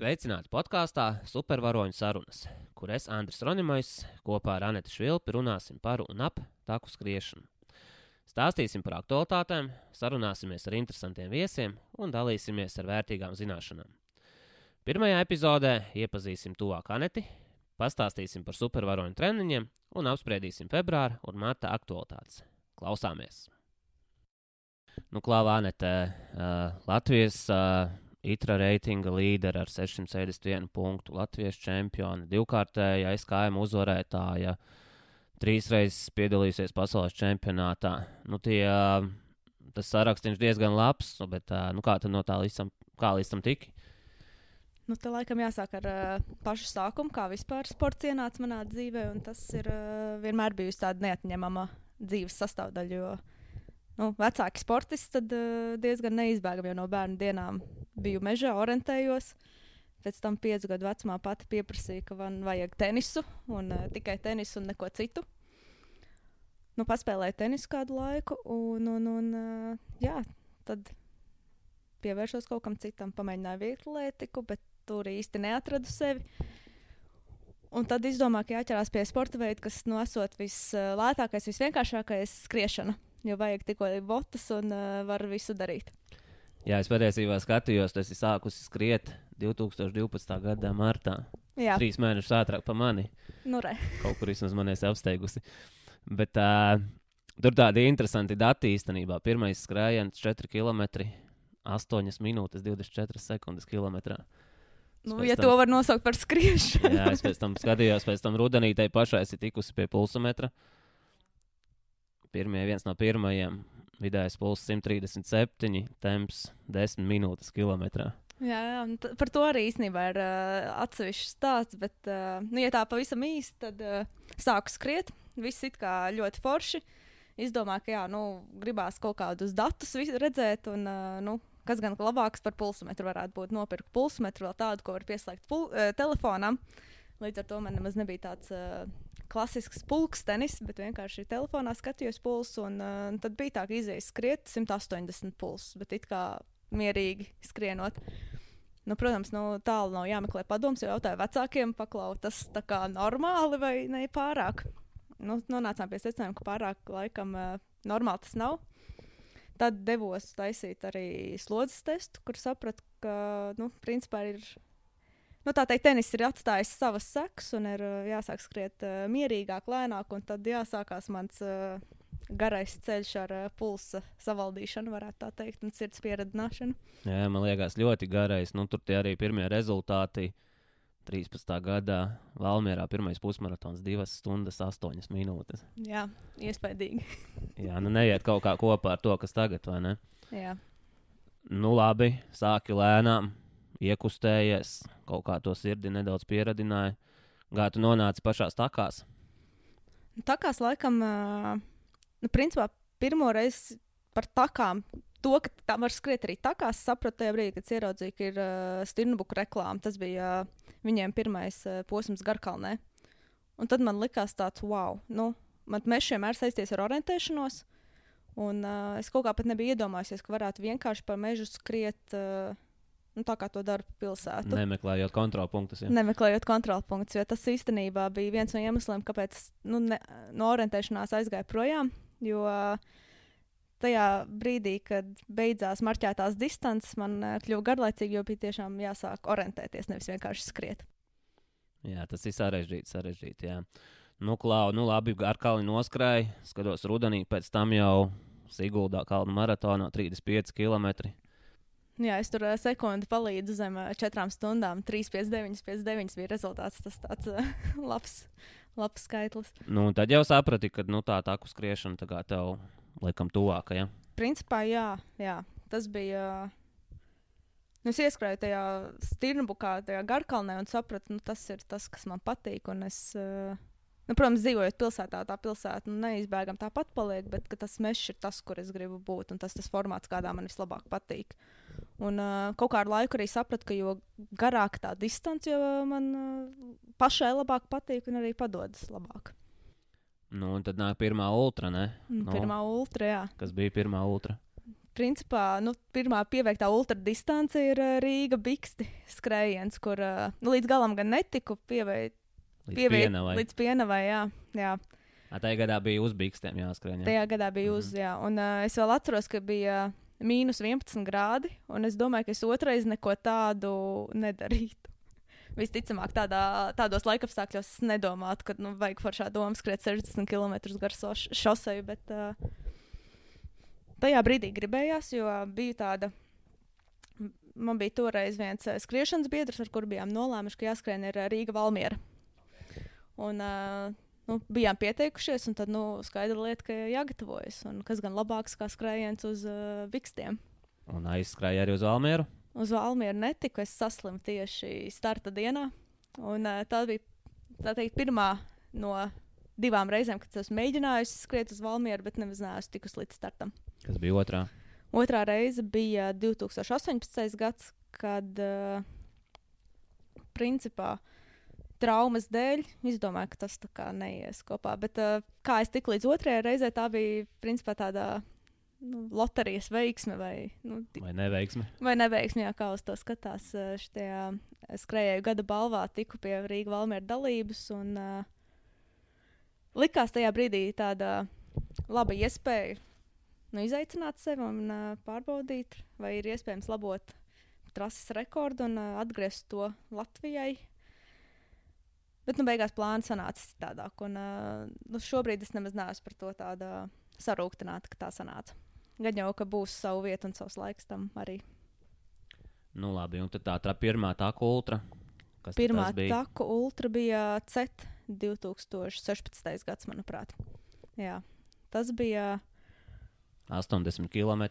Sveicināti podkāstā Supervaroņu sarunas, kur es, Andris Ronimais, kopā ar Anetu Švilpi runāsim par un ap taku skriešanu. Stāstīsim par aktualitātēm, sarunāsimies ar interesantiem viesiem un dalīsimies ar vērtīgām zināšanām. Pirmajā epizodē iepazīsim tuvāk Aneti, pastāstīsim par supervaroņu treniņiem un apspriedīsim februāra un marta aktualitātes. Klausāmies! Nu, klāvā Anete, uh, Latvijas uh, ITRA reitinga līderi ar 671 punktu, Latvijas čempioni, divkārtēja SKM uzvarētāja, trīs reizes piedalījusies pasaules čempionātā. Nu, tie, tas saraksts ir diezgan labs, nu, bet nu, kā no tā līdz tam, līdz tam tiki? Nu, tā laikam jāsāk ar uh, pašu sākumu, kā vispār sports ienāca manā dzīvē. Tas ir uh, vienmēr bijusi tāda neatņemama dzīves sastāvdaļa. Jo nu, vecāki sportisti tad uh, diezgan neizbēgami jau no bērnu dienām biju mežā, orientējos. Pēc tam piecu gadu vecumā pati pieprasīja, ka man vajag tenisu un uh, tikai tenisu un neko citu. Nu, paspēlēju tenisu kādu laiku, un, un, un uh, jā, tad pievērsos kaut kam citam. Pamēģināju vieglietīku, bet tur īsti neatradu sevi. Un tad izdomāju, ka jāķerās pie sporta veida, kas nu, esot vislētākais, visvienkāršākais - skriešana. Jo vajag tikai botas un uh, var visu darīt. Jā, es patiesībā skatījos, tas ir sākusi skriet 2012. gada martā. Jā. Trīs mēnešus ātrāk par mani. Nu, re. Kaut kur vismaz man ir apsteigusi. Bet uh, tur tādi interesanti dati īstenībā. Pirmais skrējiens 4 km, 8 minūtes, 24 sekundes kilometrā. Nu, ja tam, to var nosaukt par skriešanu. jā, es pēc tam skatījos, pēc tam rudenītei pašai ir tikusi pie pulsometra. Pirmie, viens no pirmajiem Vidējais pulss 137, temps 10 minūtes kilometrā. Jā, jā par to arī īstenībā ir uh, atsevišķs stāsts. Bet, uh, nu, ja tā pavisam īsti, tad uh, sāku skriet. Viss ir ļoti forši. Izdomāju, ka jā, nu, gribās kaut kādus datus redzēt. Un, uh, nu, kas gan labāks par pulsmetru varētu būt? Nopirkt pulsmetru vēl tādu, ko var pieslēgt pul uh, telefonam. Līdz ar to man nemaz nebija tāds. Uh, klasisks pulkstenis, bet vienkārši telefonā skatījos pulsu. Un, uh, tad bija tā, ka izējas skriet 180 pulsus, bet it kā mierīgi skrienot. Nu, protams, nu, tālu nav jāmeklē padoms, jo jautāju vecākiem, paklau, tas tā kā normāli vai ne pārāk. Nu, nonācām pie secinājuma, ka pārāk laikam uh, normāli tas nav. Tad devos taisīt arī slodzes testu, kur sapratu, ka, nu, principā ir nu, tā teikt, tenis ir atstājis savas sekas, un ir uh, jāsāk skriet uh, mierīgāk, lēnāk, un tad jāsākās mans uh, garais ceļš ar uh, pulsa savaldīšanu, varētu tā teikt, un sirds pieredzināšanu. Jā, man liekas, ļoti garais. Nu, tur tie arī pirmie rezultāti. 13. gadā Valmjerā pirmais pusmaratons, 2 stundas, 8 minūtes. Jā, iespaidīgi. Jā, nu neiet kaut kā kopā ar to, kas tagad, vai ne? Jā. Nu, labi, sāki lēnām, iekustējies, kaut kā to sirdi nedaudz pieradināja. Kā tu nonāci pašās takās? Takās laikam, nu, principā, pirmo reizi par takām. To, ka tā var skriet arī takās, sapratu tajā brīdī, kad ieraudzīju, ka ir uh, Stirnbuka reklāma. Tas bija uh, viņiem pirmais uh, posms Garkalnē. Un tad man likās tāds, wow, nu, man mežs vienmēr saistīts ar orientēšanos. Un uh, es kaut kā pat nebiju iedomājies, ka varētu vienkārši pa mežu skriet. Uh, Nu, tā kā to dara pilsēta. Nemeklējot kontrolpunktus. Ja. Nemeklējot kontrolpunktus, jo tas īstenībā bija viens no iemesliem, kāpēc nu, ne, no orientēšanās aizgāju projām. Jo tajā brīdī, kad beidzās marķētās distances, man uh, kļuva garlaicīgi, jo bija tiešām jāsāk orientēties, nevis vienkārši skriet. Jā, tas ir sarežģīti. sarežģīti jā. nu, klau, nu, labi, ar kalnu noskrēju, skatos rudenī, pēc tam jau Siguldā kalnu maratonā 35 km. Jā, es tur uh, sekundi palīdzu zem uh, četrām stundām. 3,59, 5,9 bija rezultāts. Tas tāds uh, labs, labs skaitlis. Nu, tad jau saprati, ka nu, tā tā skriešana tā kā tev laikam tuvāka. Ja? Principā jā, jā. tas bija. Uh, nu, es ieskrēju tajā stirnbukā, tajā garkalnē un sapratu, nu, tas ir tas, kas man patīk. Un es, uh, Nu, protams, dzīvojot pilsētā, tā pilsēta nu, neizbēgami tāpat paliek, bet tas mežs ir tas, kur es gribu būt, un tas ir tas formāts, kādā man vislabāk patīk. Un uh, kaut kādu laiku arī sapratu, ka jo garāka tā distance, jo man uh, pašai labāk patīk un arī padodas labāk. Nu, un tad nāk pirmā ultra, ne? Nu, pirmā ultra, jā. Kas bija pirmā ultra? principā, nu, pirmā pieveiktā ultradistance ir Rīga Biksti skrējiens, kur nu, līdz galam gan netiku pieveikt. Līdz Pieveikt pienavai. līdz pienavai, jā. jā. Ā, Tajā gadā bija uz bikstēm jāskrien. Jā. Tajā gadā bija Mhm. uz, jā. Un uh, es vēl atceros, ka bija mīnus 11 grādi, un es domāju, ka es otrais neko tādu nedarītu. Visticamāk, tādā, tādos laikapstākļos es nedomātu, ka nu, vajag foršā doma skriet 60 km garu soš- šoseju, bet uh, tajā brīdī gribējās, jo bija tāda. Man bija toreiz viens skriešanas biedrs, ar kuru bijām nolēmuši, ka jāskrien ir Rīga Valmiera. Un, uh, nu, bijām pieteikušies, un tad nu, skaidra lieta, ka jāgatavojas. Un kas gan labāks kā skrējiens uz uh, vikstiem. Un aizskrēja arī uz Almieru. Uz Valmieru netiku, es saslimu tieši starta dienā. Un, uh, tā bija tā teikt, pirmā no divām reizēm, kad esmu mēģinājusi skriet uz Valmieru, bet nemaz neesmu tikusi līdz startam. Kas bija otrā? Otrā reize bija 2018. gads, kad uh, principā traumas dēļ izdomāju, ka tas tā kā neies kopā. Bet uh, kā es tiku līdz otrajai reizei, tā bija principā tāda nu, loterijas veiksme vai, nu, Vai neveiksme? vai neveiksme, jā, kā uz to skatās. Uh, Šajā skrējēju gada balvā tiku pie Rīgas Valmiera dalības. Un, uh, likās tajā brīdī tāda laba iespēja nu, izaicināt sevi un uh, pārbaudīt, vai ir iespējams labot trases rekordu un uh, atgriezt to Latvijai. Bet, nu, beigās plāns sanāca citādāk. Un, uh, nu, šobrīd es nemaz neesmu par to tāda sarūktināta, ka tā sanāca. Gan jau, ka būs savu vietu un savs laiks tam arī. Nu, labi, un tad tā, tā pirmā tā kultra. Kas Pirmā bija? taku ultra bija CET 2016. gads, manuprāt. Jā, tas bija. 80 km.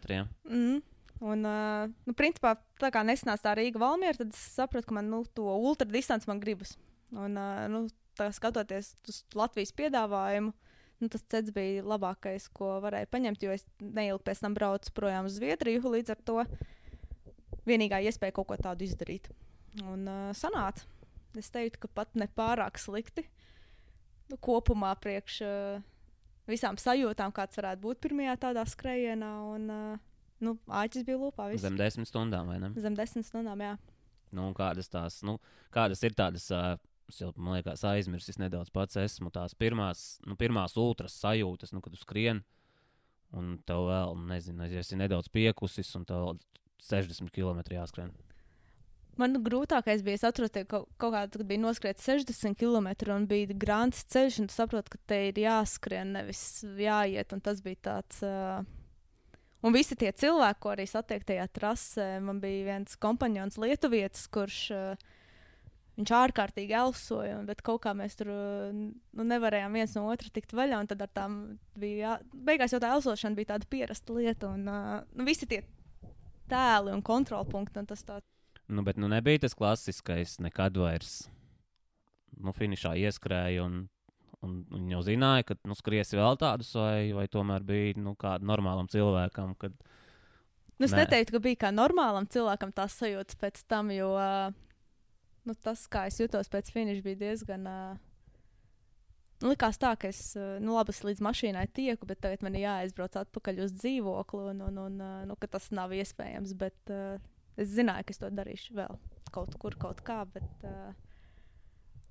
Mm, un, uh, nu, principā, tā kā nesanāca tā Rīga Valmiera, tad es sapratu, ka man nu, to ultra distanci man gribas. Un, uh, nu, skatoties uz Latvijas piedāvājumu, nu, tas ceļš bija labākais, ko varēja paņemt, jo es neilgi pēc tam braucu projām uz Zviedriju. Līdz ar to vienīgā iespēja kaut ko tādu izdarīt. Un uh, sanāca. Es teiktu, ka pat ne pārāk slikti. Nu, kopumā priekš uh, visām sajūtām, kāds varētu būt pirmajā tādā skrējienā. Un, uh, nu, āķis bija lupā. viss. Zem desmit stundām, vai ne? Zem desmit stundām, jā. Nu, kādas tās, nu, kādas ir tādas, uh, es jau, man liekas, aizmirsis nedaudz pats esmu tās pirmās, nu, pirmās ultras sajūtas, nu, kad tu skrien, un tev vēl, nezinu, ja esi nedaudz piekusis, un tev vēl 60 km jāskrien. Man grūtākais bija, es atceros, ka kaut, kaut kādā kad bija noskriets 60 km un bija grāmatas ceļš, un tu saproti, ka te ir jāskrien, nevis jāiet. Tas bija tāds. Uh... Un visi tie cilvēki, ko arī satiek tajā trasē, man bija viens kompanions Lietuvietis, kurš uh, viņš ārkārtīgi elsoja, un, bet kaut kā mēs tur uh, nu, nevarējām viens no otra tikt vaļā. Tad ar tām bija jā... beigās jau tā elsošana bija tāda pierasta lieta, un uh, nu, visi tie tēli un kontrolpunkti. Un tas tā Nu, bet nu nebija tas klasiskais, nekad vairs. Nu, finišā ieskrēja, un, un, un jau zināja, ka nu, skriesi vēl tādus, vai, vai tomēr bija nu, kādam normālam cilvēkam, kad Nu, es Nē. neteiktu, ka bija kā normālam cilvēkam tās sajūtas pēc tam, jo ā, nu, tas, kā es jutos pēc finiša, bija diezgan. ā, Nu, likās tā, ka es, nu, labi, es līdz mašīnai tieku, bet tagad man jāaizbrauc atpakaļ uz dzīvokli, un, un, un nu, tas nav iespējams. Bet uh, es zināju, ka es to darīšu vēl kaut kur, kaut kā. Bet, uh,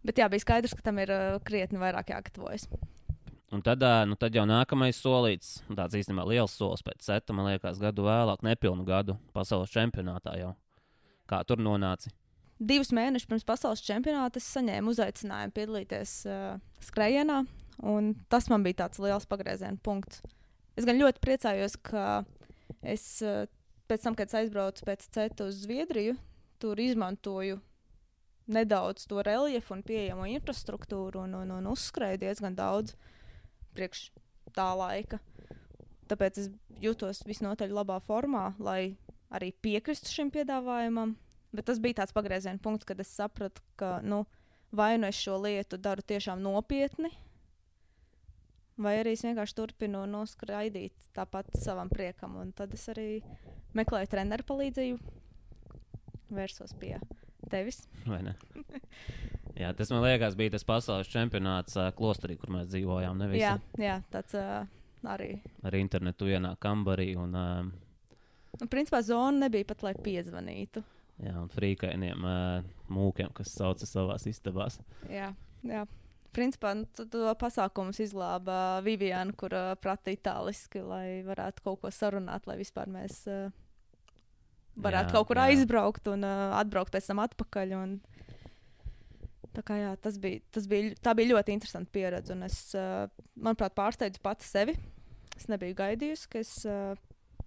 bet jā, bija skaidrs, ka tam ir uh, krietni vairāk jāgatavojas. Un tad, nu, tad jau nākamais solīts, un tāds īstenībā liels solis pēc seta, man liekas, gadu vēlāk, nepilnu gadu pasaules čempionātā jau. Kā tur nonāci? Divus mēnešus pirms pasaules čempionāta es saņēmu uzaicinājumu piedalīties uh, skrējienā, un tas man bija tāds liels pagrieziena punkts. Es gan ļoti priecājos, ka es uh, pēc tam, kad aizbraucu pēc CETA uz Zviedriju, tur izmantoju nedaudz to reljefu un pieejamo infrastruktūru un, un, un uzskrēju diezgan daudz priekš tā laika. Tāpēc es jutos visnotaļ labā formā, lai arī piekristu šim piedāvājumam. Bet tas bija tāds pagrieziena punkts, kad es sapratu, ka nu, vai nu es šo lietu daru tiešām nopietni, vai arī es vienkārši turpinu noskraidīt tāpat savam priekam. Un tad es arī meklēju treneru palīdzību, vērsos pie tevis. Jā, tas man liekas, bija tas pasaules čempionāts uh, klosterī, kur mēs dzīvojām. Ne visi Jā, jā, tāds uh, arī. ar internetu ienāk kambarī. Un, uh, Nu, principā zona nebija pat, lai piezvanītu. Jā, un frīkainiem mūkiem, kas sauca savās istabās. Jā, jā. Principā nu, to, pasākumu izglāba Viviana, kur uh, prata itāliski, lai varētu kaut ko sarunāt, lai vispār mēs uh, varētu Jā, kaut kur jā. aizbraukt un uh, atbraukt pēc tam atpakaļ. Un... Tā, kā, jā, tas bija, tas bija, tā bija ļoti interesanta pieredze. Es, uh, manuprāt, pārsteidzu pati sevi. Es nebiju gaidījusi, ka es uh,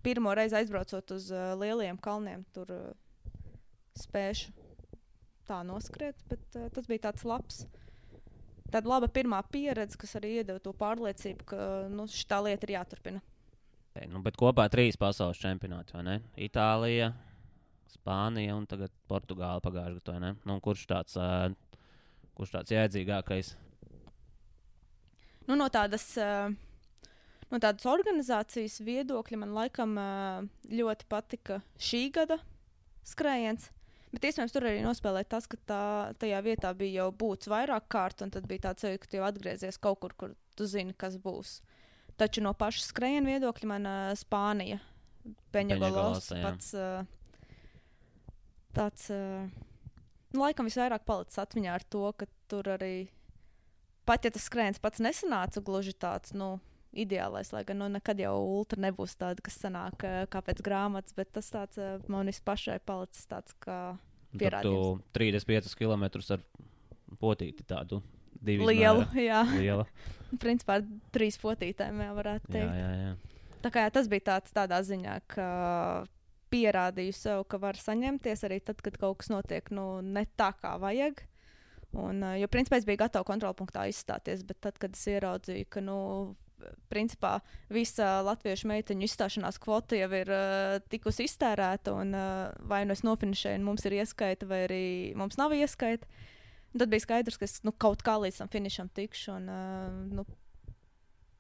pirmo reizi aizbraucot uz uh, lieliem kalniem, tur uh, spēšu tā noskriet. Bet, uh, tas bija tāds labs. Tāda laba pirmā pieredze, kas arī iedeva to pārliecību, ka nu, šī lieta ir jāturpina. Nu, bet kopā trīs pasaules čempionāti, vai ne? Itālija, Spānija un tagad Portugāla pagājušajā gadā. Nu, kurš tāds, uh, kurš tāds jēdzīgākais? Nu, no, tādas, uh, no tādas organizācijas viedokļa man laikam ļoti patika šī gada skrējiens. Bet iespējams, tur arī nospēlēja tas, ka tā, tajā vietā bija jau būts vairāk kārt, un tad bija tāds sajūta, ka tu jau atgriezies kaut kur, kur tu zini, kas būs. Taču no paša skrējiena viedokļa man uh, Spānija, Peņģegolos, pats uh, tāds, uh, nu, laikam visvairāk palicis atmiņā ar to, ka tur arī, pat ja tas skrējiens pats nesanāca gluži tāds, nu, ideālais, lai gan nu, nekad jau ultra nebūs tāda, kas sanāk kā pēc grāmatas, bet tas tāds uh, man vispašai palicis tāds kā tu Pierādījums. 35 km ar potīti tādu lielu, jā, Liela. principā trīs potītēm, jā, varētu Jā, teikt. jā, jā. Tā kā jā, tas bija tāds tādā ziņā, ka pierādīju sev, ka var saņemties arī tad, kad kaut kas notiek nu, ne tā, kā vajag. Un, uh, jo, principā, es biju gatava kontrolpunktā izstāties, bet tad, kad es ieraudzīju, ka, nu, principā, visa latviešu meiteņu izstāšanās kvota jau ir uh, tikusi iztērēta, un uh, vai nu es nofinišēju, un mums ir ieskaita, vai arī mums nav ieskaita. Un Tad bija skaidrs, ka es nu, kaut kā līdz tam finišam tikšu. Un, uh, nu,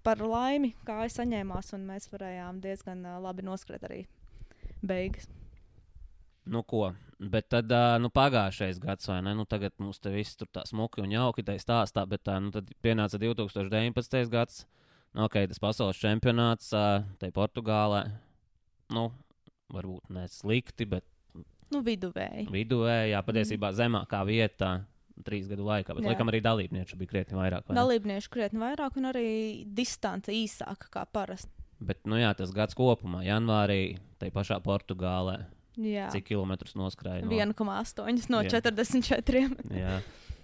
par laimi, kā es saņēmās, un mēs varējām diezgan uh, labi noskriet arī beigas. Nu, ko? Bet tad, nu, pagājušais gads, vai ne? Nu, tagad mums te viss tur tā smuki un jauki tā stāstā, bet tā, nu, tad pienāca 2019. gads. Nu, ok, tas pasaules čempionāts, te Portugālē. Nu, varbūt ne slikti, bet Nu, viduvēji. viduvējā patiesībā zemākā vietā trīs gadu laikā. Bet, Jā. laikam, arī dalībnieku bija krietni vairāk. vai? Dalībnieku krietni vairāk, un arī distance īsāka kā parasti. Bet, nu, jā, tas gads kopumā, janvārī, tai pašā Portugālē, Jā, cik kilometrus noskrēja. no- 1,8 no Jā. 44. Jā,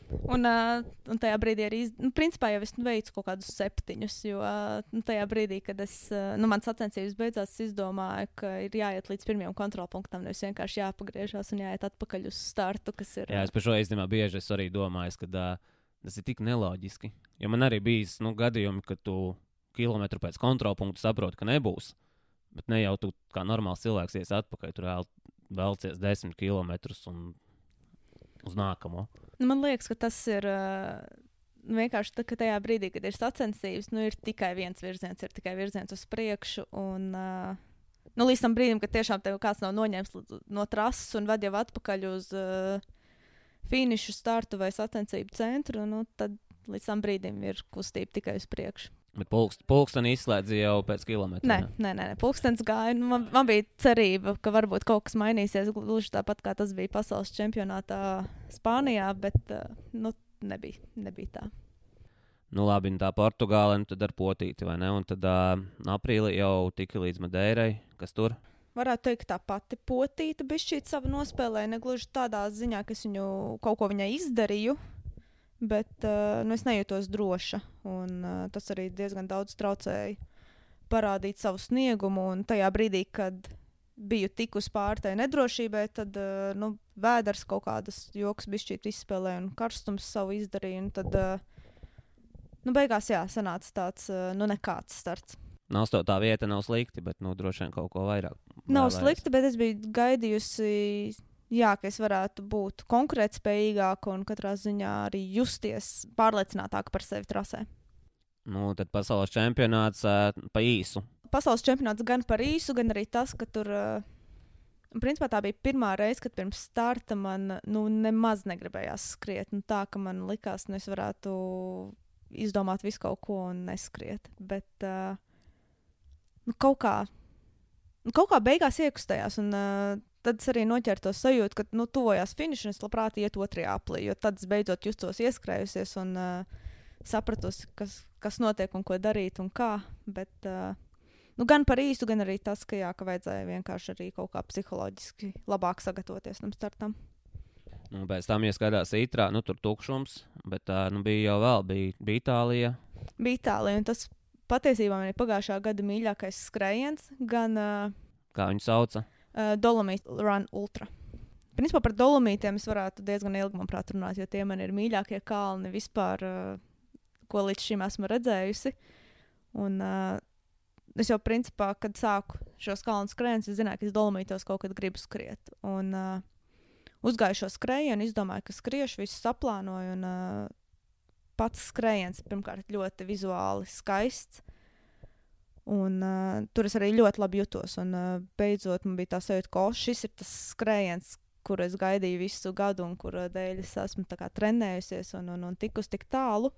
Un, uh, un tajā brīdī arī, nu, principā jau es veicu kaut kādus septiņus, jo uh, nu, tajā brīdī, kad es, uh, nu, man sacensības beidzās, es izdomāju, ka ir jāiet līdz pirmajam kontrolpunktam, nevis vienkārši jāpagriežas un jāiet atpakaļ uz startu, kas ir. Jā, es par šo īstenībā bieži esmu arī domājis, ka uh, tas ir tik neloģiski. Jo man arī bija nu, gadījumi, kad tu kilometru pēc kontrolpunkta saproti, ka nebūs. Bet ne jau tu kā normāls cilvēks ies atpakaļ, tur vēl velcies desmit kilometrus un uz nākamo. Nu, man liekas, ka tas ir uh, vienkārši tā, ka tajā brīdī, kad ir sacensības, nu, ir tikai viens virziens, ir tikai virziens uz priekšu. Un, uh, nu, līdz tam brīdim, kad tiešām tev kāds nav noņēmis no trases un ved jau atpakaļ uz uh, finišu startu vai sacensību centru, nu, tad līdz tam brīdim ir kustība tikai uz priekšu. Bet pulkst, pulksteni izslēdz jau pēc kilometra. Nē, nē, nē, nē. pulkstenis gāja. Nu, man, man bija cerība, ka varbūt kaut kas mainīsies, gluži tāpat kā tas bija pasaules čempionātā Spānijā, bet uh, nu, nebija, nebija tā. Nu, labi, nu tā Portugāla, nu tad ar potīti, vai ne? Un tad uh, aprīlī jau tika līdz Madeirai, kas tur. Varētu teikt, tā pati potīta bija šī sava nospēlēja. Ne gluži tādā ziņā, ka es viņu kaut ko viņai izdarīju, bet uh, nu, es nejūtos droša. Un, uh, tas arī diezgan daudz traucēja parādīt savu sniegumu. Un tajā brīdī, kad biju tikus pāri tai nedrošībai, tad uh, nu, vēders kaut kādas joks bišķīt izspēlēja un karstums savu izdarīja. Tad, uh, nu, beigās, jā, sanāca tāds, uh, nu, nekāds starts. Nav tā vieta, nav slikti, bet nu, droši vien kaut ko vairāk. Nav vēlējos. slikti, bet es biju gaidījusi, jā, ka es varētu būt konkurētspējīgāka un katrā ziņā arī justies pārliecinātāka par sevi trasē. Nu, tad pasaules čempionāts uh, pa īsu. Pasaules čempionāts gan par īsu, gan arī tas, ka tur. Uh, Principā tā bija pirmā reize, kad pirms starta man nu, nemaz negribējās skriet. Nu, tā ka man likās, ka es varētu izdomāt visu kaut ko un neskriet. Bet uh, nu, kaut kā kaut kā beigās iekustējās. Un, uh, tad es arī noķēru to sajūtu, ka nu, tuvojās finišam, un es labprāt iet otrajā aplī, jo tad es beidzot justos ieskrējusies un uh, sapratusi, kas, kas notiek un ko darīt un kā. Bet, uh, nu, gan par īstu, gan arī tas, ka, jā, ka vajadzēja vienkārši arī kaut kā psiholoģiski labāk sagatavoties tam startam. Nu, pēc tam, ja skatās ītrā, nu, tur tukšums, bet uh, nu, bija jau vēl, bija, bija Itālija. Bija Itālija, un tas patiesībā man ir pagājušā gada mīļākais skrējiens, gan uh, Kā viņu sauca? Uh, Dolomīta Run Ultra. Principā par dolomītiem es varētu diezgan ilgi, manuprāt, runāt, jo tie man ir mīļākie kalni vispār, uh, ko līdz šim esmu redzējusi. Un, uh, es jau, principā, kad sāku šos kalnu skrējienus, es zināju, ka es dolomītos kaut kad gribu skriet. Un, uh, uzgāju šo skrējienu, izdomāju, ka skriešu, visu saplānoju. Un, uh, pats skrējiens pirmkārt ļoti vizuāli skaists. Un, uh, tur es arī ļoti labi jutos. Un, uh, beidzot, man bija tā sajūta, ka oh, šis ir tas skrējiens, kuru es gaidīju visu gadu, un kura dēļ es esmu trenējusies un, un, un tikus tik tālu.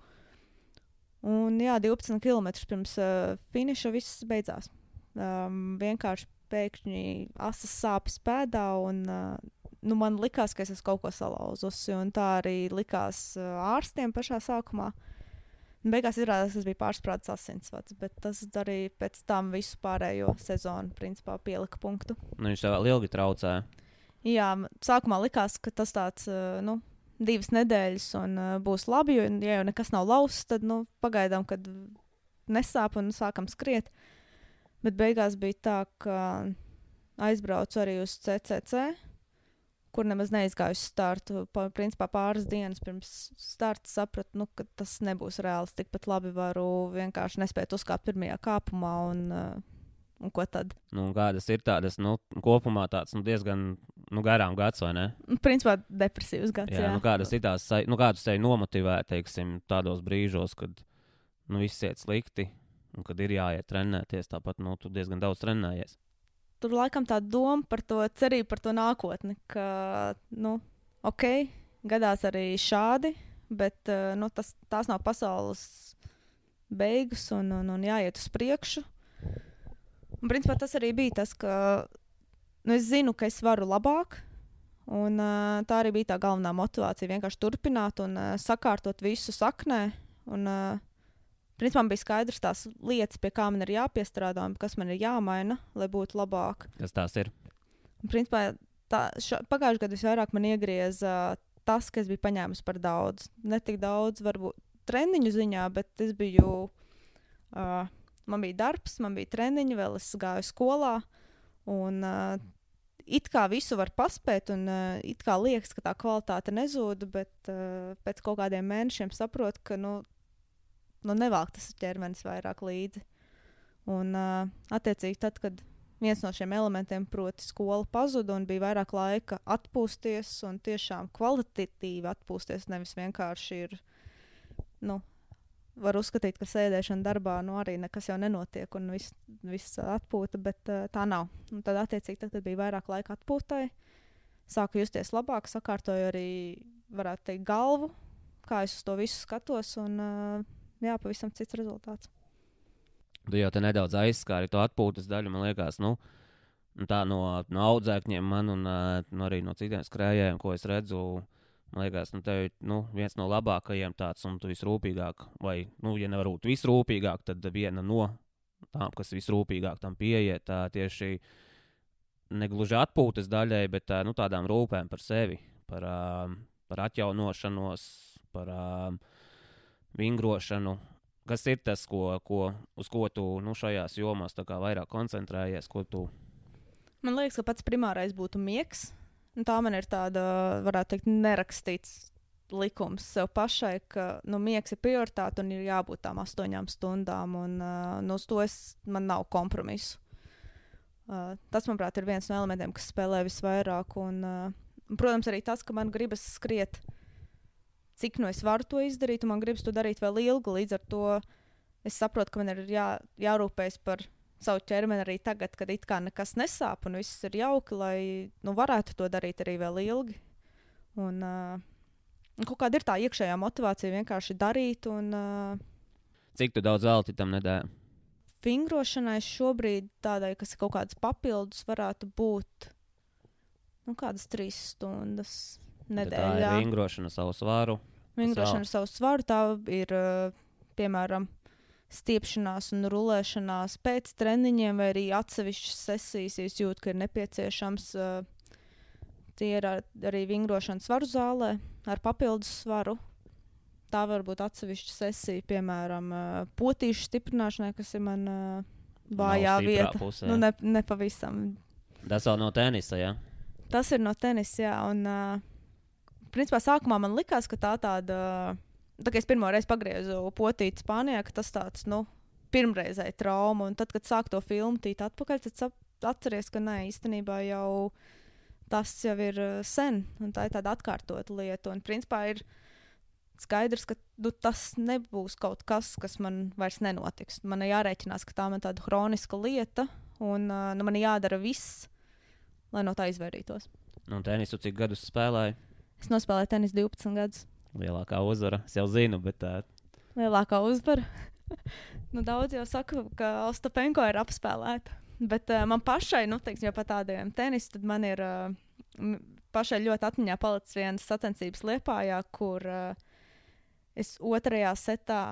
Un, jā, 12 km pirms uh, finiša viss beidzās. Um, vienkārši pēkšņi asas sāpes pēdā, un uh, nu, man likās, ka es esmu kaut ko salauzusi. Tā arī likās uh, ārstiem pašā sākumā. Un beigās izrādās, tas bija pārspīlēts asinsvads, bet tas arī pēc tam visu pārējo sezonu principā pielika punktu. Nu, viņš tev ilgi traucēja. Jā, sākumā likās, ka tas tāds, nu, divas nedēļas un būs labi, jo, ja jau nekas nav lausts, tad, nu, pagaidām, kad nesāp un sākam skriet. Bet beigās bija tā, ka aizbraucu arī uz CCC, kur nemaz neizgāju uz startu. Principā pāris dienas pirms starta sapratu, nu, ka tas nebūs reāls. Tikpat labi varu vienkārši nespēt uzkāpt pirmajā kāpumā un, uh, un ko tad. Nu, kādas ir tādas, nu, kopumā tāds nu, diezgan nu, garām gads, vai ne? Principā depresīvs gads. Jā, Jā, nu, kādas ir tās, nu, kādus sevi nomotivē, teiksim, tādos brīžos, kad nu, viss iet slikti un kad ir jāiet trenēties. Tāpat, nu, tu diezgan daudz trenējies. Tur laikam tā doma par to cerību, par to nākotni, ka, nu, ok, gadās arī šādi, bet uh, nu, tas, tās nav pasaules beigas un, un, un jāiet uz priekšu. Un, principā, tas arī bija tas, ka nu, es zinu, ka es varu labāk. Un, uh, tā arī bija tā galvenā motivācija. Vienkārši turpināt un uh, sakārtot visu saknē. Un, uh, principā, bija skaidrs tās lietas, pie kā man ir jāpiestrādā un kas man ir jāmaina, lai būtu labāk. Kas tās ir? Un, principā, tā, ša, pagājušajā gadā visvairāk man iegrieza tas, ka es biju paņēmusi par daudz. Ne tik daudz, varbūt treniņu ziņā, bet es biju. Uh, man bija darbs, man bija treniņi, vēl es gāju skolā. Un, uh, it kā visu var paspēt, un uh, it kā liekas, ka tā kvalitāte nezūd, bet uh, pēc kaut kādiem mēnešiem saprotu, ka nu, nu nevelk tas ķermenis vairāk līdzi. Un, uh, attiecīgi, tad, kad viens no šiem elementiem, proti, skola pazuda un bija vairāk laika atpūsties un tiešām kvalitatīvi atpūsties, nevis vienkārši ir. Nu, Var uzskatīt, ka sēdēšana darbā nu, arī nekas jau nenotiek un viss vis atpūta, bet uh, tā nav. Un tad, attiecīgi, tad, kad bija vairāk laika atpūtai, sāku justies labāk, sakārtoju arī, varētu teikt, galvu, kā es uz to visu skatos. Un, uh, jā, pavisam cits rezultāts. Tu jau te nedaudz aizskāri to atpūtas daļu, man liekas, nu, nu tā no, no audzēkņiem, man un uh, no arī no citiem skrējējiem, ko es redzu. Man liekas, nu, tev ir nu, viens no labākajiem tāds, un tu visrūpīgāk, vai, nu, ja nevar būt visrūpīgāk, tad viena no tām, kas visrūpīgāk tam pieiet, tā tieši negluži atpūtas daļai, bet tā, nu, tādām rūpēm par sevi, par, uh, par atjaunošanos, par uh, vingrošanu. Kas ir tas, ko, ko, uz ko tu nu, šajās jomās vairāk koncentrējies, ko tu Man liekas, ka pats primārais būtu miegs. Un tā man ir tāda, varētu teikt, nerakstīts likums sev pašai, ka nu, miegs ir prioritāte un ir jābūt tām astoņām stundām. Un, uh, nu, uz to es, man nav kompromisu. Uh, tas, manuprāt, ir viens no elementiem, kas spēlē visvairāk. Un, uh, protams, arī tas, ka man gribas skriet, cik nu es varu to izdarīt, un man gribas to darīt vēl ilgi. Līdz ar to es saprotu, ka man ir jā, jārūpējas par savu ķermeni arī tagad, kad it kā nekas nesāp un viss ir jauki, lai nu, varētu to darīt arī vēl ilgi. Un, uh, kaut kāda ir tā iekšējā motivācija vienkārši darīt. Un, uh, cik daudz velti tam nedēļ? vingrošanai šobrīd tādai, kas ir kaut kādas papildus, varētu būt nu, kādas trīs stundas Tā nedēļā. ir vingrošana savu svaru. Vingrošana savu svaru, tā ir piemēram stiepšanās un rulēšanās pēc treniņiem, vai arī atsevišķas sesijas, ja jūtat, ka ir nepieciešams. Tie ir ar, arī vingrošana svaru zālē ar papildus svaru. Tā var būt atsevišķa sesija, piemēram, potīšu stiprināšanai, kas ir man uh, vājā vieta. pusē. Nu, ne, ne pavisam. Tas vēl no tenisa, jā. Tas ir no tenisa, jā. Un, uh, principā, sākumā man likās, ka tā tāda, tā kā es pirmo reizi pagriezu potīti Spānijā, tas tāds, nu, pirmreizēji trauma. Un tad, kad sāk to filmu tīt atpakaļ, tad atceries, ka nē, īstenībā jau tas jau ir uh, sen, un tā ir tāda atkārtota lieta. Un, principā, ir skaidrs, ka nu, tas nebūs kaut kas, kas man vairs nenotiks. Man ir jārēķinās, ka tā man tāda hroniska lieta, un uh, nu, man ir jādara viss, lai no tā izvairītos. Nu, tenisu cik gadus spēlēju. Es nospēlēju tenisu 12 gadus. Lielākā uzvara. Es jau zinu, bet uh, Lielākā uzvara. nu, daudz jau saka, ka Ostapenko ir apspēlēta. Bet uh, man pašai, nu, teiksim, jau par tādiem tenisiem, tad man ir uh, pašai ļoti atmiņā palicis viens sacensības liepājā, kur uh, es otrajā setā.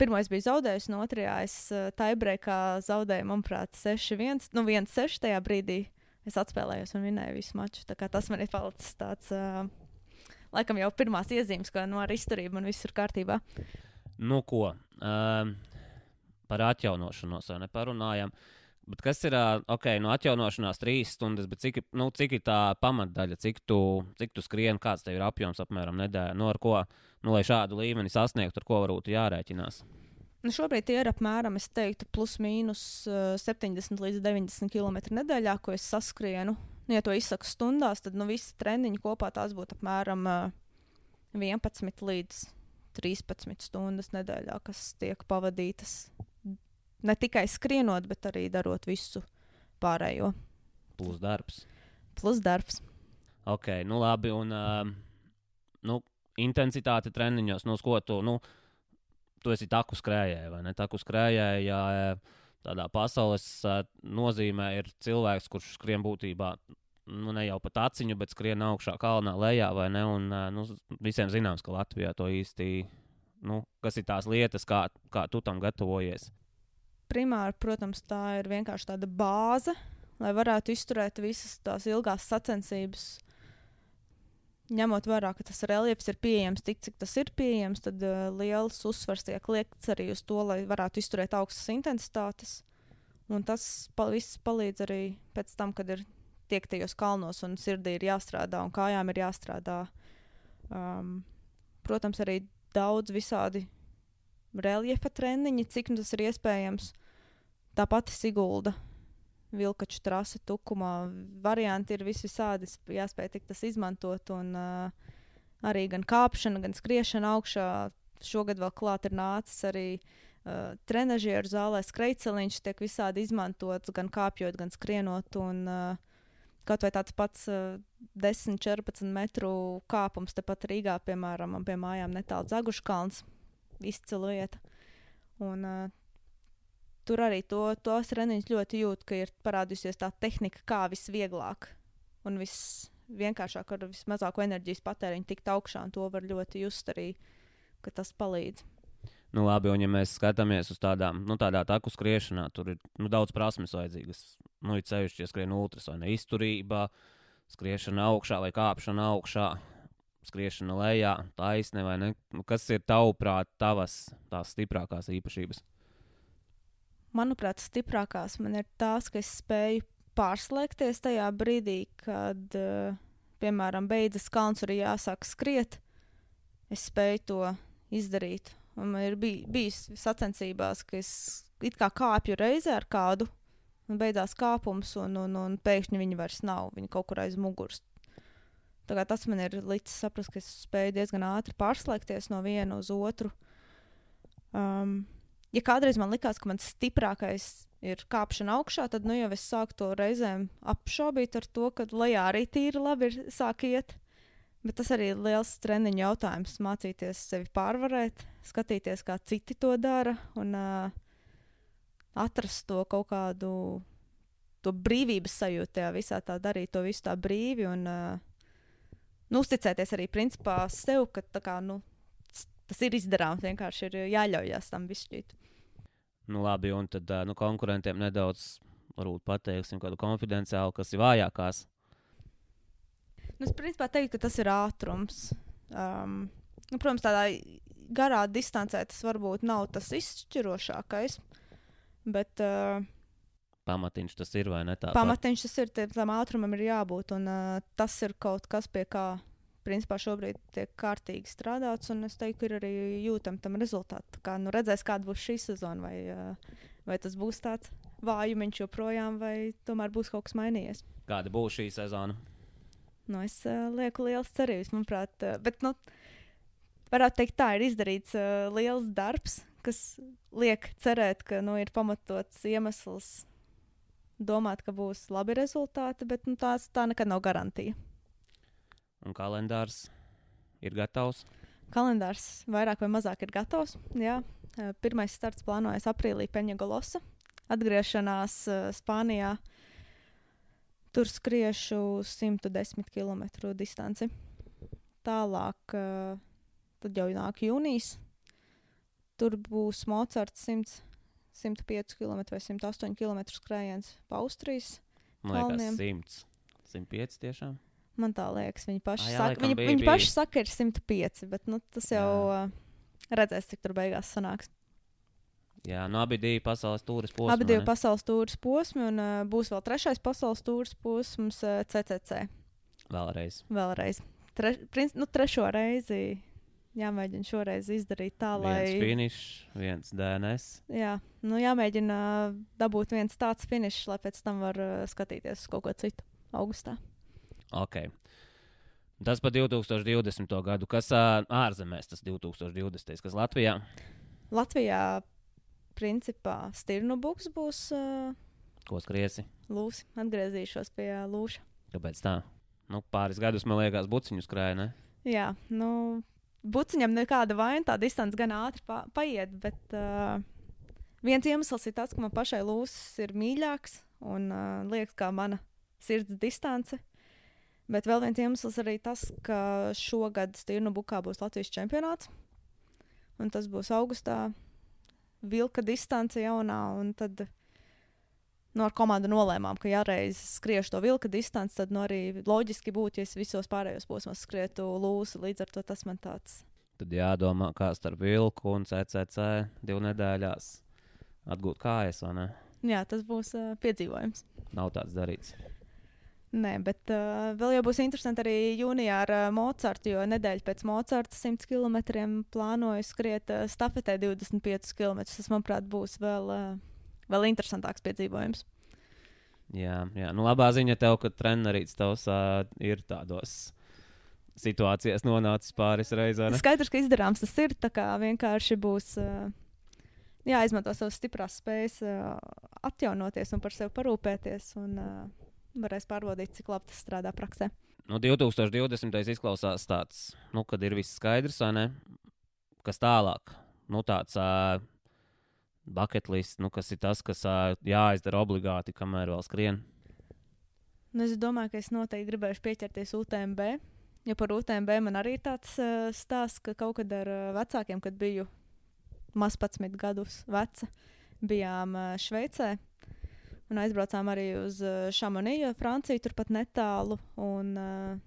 Pirmā es biju zaudējis, no otrajā es uh, taibreikā zaudēju, manuprāt, 6-1. Nu, 1-6 tajā brīdī es atspēlējos un vinēju visu maču. Tā tas man ir palicis tāds, uh, laikam jau pirmās iezīmes, ka no ar izturību man viss ir kārtībā. nu ko. Um, par atjaunošanos jau neparunājām. Bet kas ir ok, no atjaunošanās trīs stundas, bet cik, nu, cik ir tā pamatdaļa, cik tu, cik tu skrieni, kāds tev ir apjoms apmēram nedēļā, nu, ar ko, nu, lai šādu līmeni sasniegtu, ar ko varbūt jārēķinās. Nu, šobrīd ir apmēram, es teiktu, plus mīnus uh, 70 līdz 90 km nedēļā, ko es saskrienu. Nu, ja to izsaku stundās, tad nu, visi treniņi kopā tās būtu apmēram uh, 11 līdz 13 stundas nedēļā, kas tiek pavadītas ne tikai skrienot, bet arī darot visu pārējo. Plus darbs. Plus darbs. Ok, nu labi, un um, nu, intensitāte treniņos, nu, uz ko tu, nu, tu esi taku skrējēji, vai ne? Taku skrējēji, jā, tādā pasaules uh, nozīmē ir cilvēks, kurš skrien būtībā, nu, ne jau pat aciņu, bet skrien augšā kalnā lejā, vai ne? Un, nu, visiem zināms, ka Latvijā to īsti, nu, kas ir tās lietas, kā, kā tu tam gatavojies. primāri, protams, tā ir vienkārši tāda bāze, lai varētu izturēt visas tās ilgās sacensības. Ņemot vērā, ka tas reliefs ir pieejams tik, cik tas ir pieejams, tad uh, liels uzsvars tiek liekts arī uz to, lai varētu izturēt augstas intensitātes. Un tas pa, viss palīdz arī pēc tam, kad ir tiek tajos kalnos un sirdī ir jāstrādā un kājām ir jāstrādā. Um, protams, arī daudz visādi reljefa treniņi, cik nu tas ir iespējams. Tāpat Sigulda, Vilkaču trase, tukumā. Varianti ir vis visādi, s- jāspēj tik tas izmantot. Un uh, arī gan kāpšana, gan skriešana augšā. Šogad vēl klāt ir nācis arī uh, trenižieru zālē, skrejceliņš tiek visādi izmantots, gan kāpjot, gan skrienot. Un, uh, kaut vai tāds pats uh, 10, 14 metru kāpums tepat Rīgā, piemēram, pie mājām netālu Zaguškalns izcila vieta. Un, uh, tur arī to, tos treniņus ļoti jūt, ka ir parādījusies tā tehnika, kā visvieglāk un visvienkāršāk ar vismazāko enerģijas patēriņu tikt augšā. To var ļoti just arī, ka tas palīdz. Nu, labi, un ja mēs skatāmies uz tādām, nu, tādā taku skriešanā, tur ir nu, daudz prasmes vajadzīgas. Nu, ir ceļš, ja skrien ultras vai ne izturībā, skriešana augšā vai kāpšana augšā, skriešana lejā, taisne vai ne. Nu, kas ir tavuprāt tavas tās stiprākās īpašības? Manuprāt, stiprākās man ir tās, ka es spēju pārslēgties tajā brīdī, kad, uh, piemēram, beidzas kalns ir jāsāk skriet. Es spēju to izdarīt. Un man ir bij, bijis sacensībās, ka es it kā kāpju reizē ar kādu, un beidzās kāpums, un, un, un pēkšņi viņi vairs nav. Viņi kaut kur aiz muguras. Tas man ir līdz saprast, ka es spēju diezgan ātri pārslēgties no viena uz otru. Um, ja kādreiz man likās, ka mans stiprākais ir kāpšana augšā, tad nu jau es sāku to reizēm apšaubīt ar to, ka lejā arī tīri labi ir sāk iet. Bet tas arī ir liels treniņu jautājums. Mācīties sevi pārvarēt, skatīties, kā citi to dara. Un, uh, atrast to kaut kādu to brīvības sajūtu tajā visā, tā darīt to visu tā brīvi un uh, nu, uzticēties arī principā sev, ka kā, nu, tas ir izdarāms, vienkārši ir jāļaujas tam višķīt. Nu, labi, un tad nu, konkurentiem nedaudz pateiksim kādu konfidenciālu, kas ir vājākās. Nu, es principā teiktu, ka tas ir ātrums. Um, nu, protams, tādā garā distancē tas varbūt nav tas izšķirošākais, bet uh, pamatiņš tas ir vai ne? Tā pamatiņš tas ir, tam ātrumam ir jābūt, un uh, tas ir kaut kas, pie kā principā šobrīd tiek kārtīgi strādāts, un es teiktu, ir arī jūtam tam rezultātu. Kā, nu, redzēs, kāda būs šī sezona, vai, uh, vai tas būs tāds vājumiņš joprojām, vai tomēr būs kaut kas mainījies. Kāda būs šī sezona? Nu, es uh, lieku liels cerības, manuprāt, uh, bet, nu, varētu teikt, tā ir izdarīts uh, liels darbs, kas liek cerēt, ka nu, ir pamatots iemesls domāt, ka būs labi rezultāti, bet nu, tās, tā nekad nav garantija. Un kalendārs ir gatavs? Kalendārs vairāk vai mazāk ir gatavs. Jā. Pirmais starts plānojas aprīlī Peņģegolosa. Atgriešanās uh, Spānijā. Tur skriešu 110 km distanci. Tālāk, uh, tad jau nāk jūnijas. Tur būs Mocards 100 105 km vai 108 km skrējiens pa Austrijas. Man liekas, 100. 105 tiešām. Man tā liekas, viņi paši, Ah, jā, saka, viņi, bija, viņi bija. paši saka, ir 105, bet nu, tas jau uh, redzēs, cik tur beigās sanāks. Jā, no abi divi pasaules tūris posmi. Abi ne? pasaules tūris posmi, un uh, būs vēl trešais pasaules tūris posms, uh, CCC. Vēlreiz. Vēlreiz. Tre, princ, nu, trešo reizi jāmēģina šoreiz izdarīt tā, lai. Viens finišs, viens DNS. Jā, nu, jāmēģina uh, dabūt viens tāds finišs, lai pēc tam var uh, skatīties uz kaut ko citu augustā. Ok. Tas par 2020. gadu. Kas ā, ārzemēs tas 2020. kas Latvijā? Latvijā, principā, stirnu buks būs uh, Ko skriesi? lūsi. Atgriezīšos pie lūša. Kāpēc tā? Nu, pāris gadus man liekas, buciņu skrēja. Ne? Jā, nu, buciņam nekāda vaina, tā distance gan ātri pa paiet, bet uh, viens iemesls ir tas, ka man pašai lūsis ir mīļāks un uh, liekas, kā mana sirds distance. Bet vēl viens iemesls arī tas, ka šogad Stīrnu Bukā būs Latvijas čempionāts. Un tas būs augustā, vilka distance jaunā. Un tad nu, ar komandu nolēmām, ka ja reiz skriešu to vilka distanci, tad nu, arī loģiski būtu, ja es visos pārējos posmos skrietu lūsu. Līdz ar to tas man tāds. Tad jādomā, kā starp vilku un CCC divu nedēļās atgūt kājas, vai ne? Jā, tas būs uh, piedzīvojums. Nav tāds darīts. Nē, bet uh, vēl jau būs interesanti arī jūnijā ar uh, Mocartu, jo nedēļa pēc Mocarta 100 km plānoju skriet uh, stafetē 25 km. Tas, manuprāt, būs vēl, uh, vēl interesantāks piedzīvojums. Jā, jā. Nu, labā ziņa tev, ka treneris tavs uh, ir tādos situācijās nonācis pāris reizes. Skaidrs, ka izdarāms tas ir. Tā kā vienkārši būs uh, jāizmanto savas stiprās spējas uh, atjaunoties un par sevi parūpēties. Un, uh, varēs pārbaudīt, cik labi tas strādā praksē. Nu, 2020. izklausās tāds, nu, kad ir viss skaidrs, vai ne? Kas tālāk? Nu, tāds uh, bucket list, nu, kas ir tas, kas uh, jāizdara obligāti, kamēr vēl skrien. Nu, es domāju, ka es noteikti gribēšu pieķerties UTMB. Jo par UTMB man arī ir tāds uh, stāsts, ka kaut kad ar uh, vecākiem, kad biju maz 11 gadus veca, bijām uh, Šveicē. Un aizbraucām arī uz uh, Šamoniju, Franciju, turpat netālu. Un uh,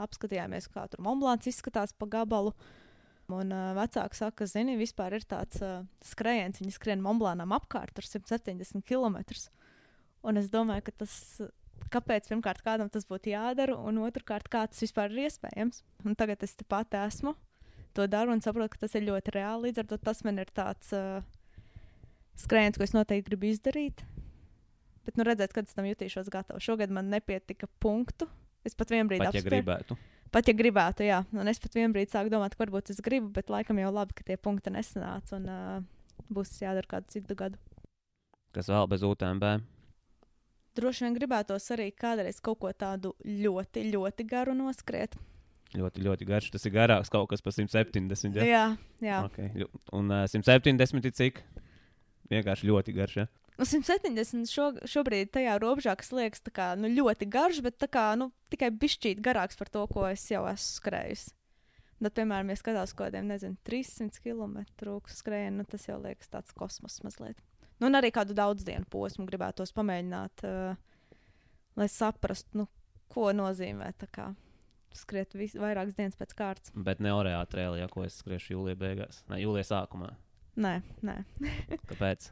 apskatījāmies, kā tur Monblāns izskatās pa gabalu. Un uh, vecāki saka, ka, zini, vispār ir tāds uh, skrējiens, viņi skrien Monblānam apkārt, tur 170 km. Un es domāju, ka tas, kāpēc pirmkārt kādam tas būtu jādara, un otrkārt, kā tas vispār ir iespējams. Un tagad es te pati esmu, to daru un saprotu, ka tas ir ļoti reāli. Līdz ar to tas man ir tāds uh, skrējiens, ko es noteikti gribu izdarīt. Bet, nu, redzēt, kad es tam jutīšos gatavs. Šogad man nepietika punktu. Es pat vienā brīdī Pat, ja gribētu. Pat ja gribētu, jā. Un es pat vienā brīdī sāku domāt, ka varbūt es gribu, bet laikam jau labi, ka tie punkti nesanāca. Un uh, būs jādara kādu citu gadu. Kas vēl bez UTMB? Droši vien gribētos arī kādreiz kaut ko tādu ļoti, ļoti garu noskriet. Ļoti, ļoti garš. Tas ir garāks kaut kas par 170. Ja? Jā, jā. Okay. Un uh, 170 ir cik? vienkārši ļoti garš. Ja? Nu, 170 šo, šobrīd tajā robežā, kas liekas kā, nu, ļoti garš, bet kā, nu, tikai bišķīt garāks par to, ko es jau esmu skrējis. Bet, piemēram, ja skatās kaut kādiem, nezinu, 300 km skrējienu, nu, tas jau liekas tāds kosmos mazliet. Nu, un arī kādu daudz dienu posmu gribētos pamēģināt, uh, lai saprastu, nu, ko nozīmē kā, skriet vis, vairākas dienas pēc kārtas. Bet ne orējā trēlī, ja ko es skriešu jūlijā beigās, ne jūlijā sākumā. Nē, nē. Kāpēc?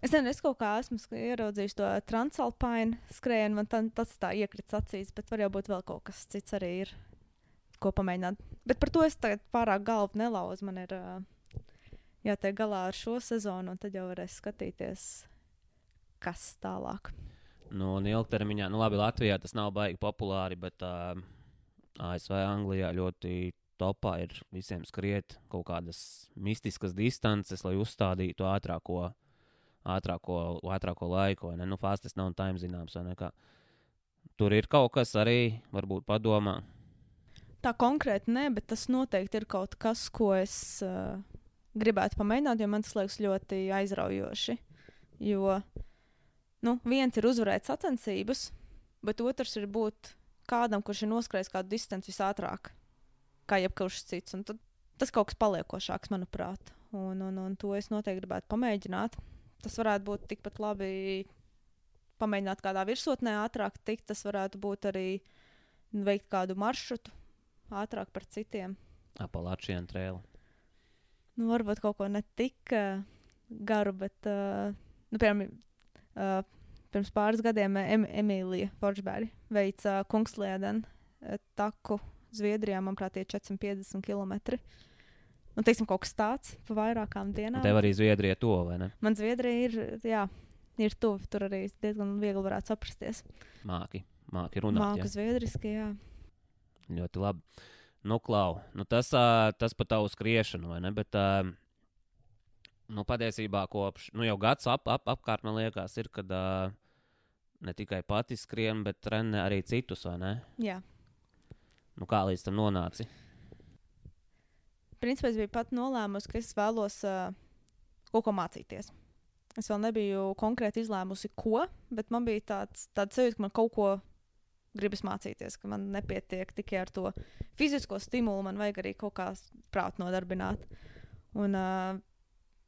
Es nezinu, es kaut kā esmu ieraudzījis to transalpāņu skrējienu, man tā, tas tā iekrits acīs, bet var jau būt vēl kaut kas cits arī ir, ko pamēģināt. Bet par to es tagad pārāk galvu nelauzu. Man ir jātiek galā ar šo sezonu, un tad jau varēs skatīties, kas tālāk. Nu, un ilgtermiņā, nu labi, Latvijā tas nav baigi populāri, bet uh, ASV Anglijā ļoti topā ir visiem skriet kaut kādas mistiskas distances, lai uzstādītu ātrāko ātrāko, ātrāko laiku? Nu, Fastest nav time zināms. Tur ir kaut kas arī, varbūt padomā. Tā konkrēti nē, bet tas noteikti ir kaut kas, ko es uh, gribētu pamēģināt, jo man tas liekas ļoti aizraujoši. Jo nu, viens ir uzvarēt sacensības, bet otrs ir būt kādam, kurš ir noskrējis kādu distanci visātrāk, kā jebkurš cits. Un tad, tas kaut kas paliekošāks, manuprāt. Un, un, un to es noteikti gribētu pamēģināt tas varētu būt tikpat labi pamēģināt kādā virsotnē ātrāk tikt. Tas varētu būt arī veikt kādu maršrutu ātrāk par citiem. Apalāčiem trēlu. Nu, varbūt kaut ko ne tik uh, garu, bet, uh, nu, piemēram, uh, pirms pāris gadiem em Emīlija Foršbēri veica uh, Kungsliedenu uh, taku Zviedrijā, manuprāt, tie 450 km. Uh, Nu, teiksim, kaut kas tāds pa vairākām dienām. Tev arī Zviedrija to, vai ne? Man Zviedrija ir, jā, ir tuvu. Tur arī diezgan viegli varētu saprasties. Māki, māki runāt. Māki jā. zviedriski, jā. Ļoti labi. Nu, klau, nu tas, tas par tavu skriešanu, vai ne? Bet, nu, patiesībā kopš, nu, jau gads ap, ap, apkārt, man liekas, ir, kad ne tikai pati skrien, bet trenē arī citus, vai ne? Jā. Nu, kā līdz tam nonāci? Principā es biju pat nolēmusi, ka es vēlos uh, kaut ko mācīties. Es vēl nebiju konkrēti izlēmusi, ko, bet man bija tāds, tāds sajūta, ka man kaut ko gribas mācīties, ka man nepietiek tikai ar to fizisko stimulu, man vajag arī kaut kā prātu nodarbināt. Un, uh,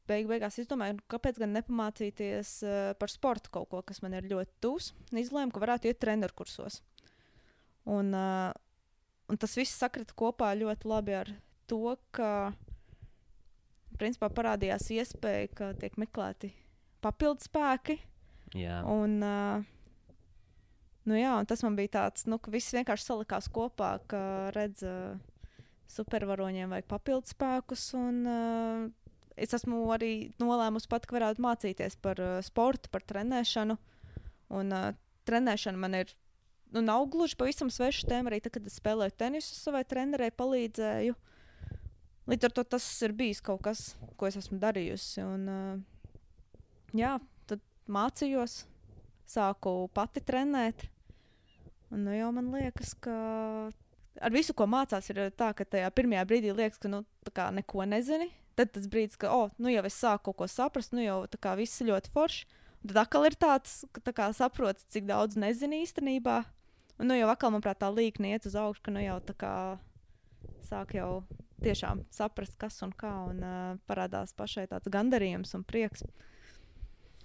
beig beigās izdomāju, nu, kāpēc gan nepamācīties uh, par sportu kaut ko, kas man ir ļoti tuvs. Izlēmu, ka varētu iet treneru kursos. Un, uh, un tas viss sakrita kopā ļoti labi ar to, ka principā parādījās iespēja, ka tiek meklēti papildus spēki. Jā. Un, uh, nu jā, un tas man bija tāds, nu, ka viss vienkārši salikās kopā, ka redz, uh, supervaroņiem vajag papildus spēkus. Un, uh, es esmu arī nolēmusi pat, ka varētu mācīties par uh, sportu, par trenēšanu. Un uh, trenēšana man ir. Nu, nav gluži pavisam sveša tēma. Arī tad, kad es spēlēju tenisu, savai trenerei palīdzēju. Uh, Līdz ar to tas ir bijis kaut kas, ko es esmu darījusi. Un, uh, jā, tad mācījos, sāku pati trenēt. Un nu, jau man liekas, ka ar visu, ko mācās, ir tā, ka tajā pirmajā brīdī liekas, ka nu, neko nezini. Tad tas brīdis, kad oh, nu, jau es sāku kaut ko saprast, nu jau kā, viss ir ļoti forši. Un tad atkal ir tāds, ka tā saproti, cik daudz nezini īstenībā. Un nu, jau atkal, manuprāt, tā līnija iet uz augšu, ka nu jau tā kā sāk jau tiešām saprast, kas un kā, un uh, parādās pašai tāds gandarījums un prieks.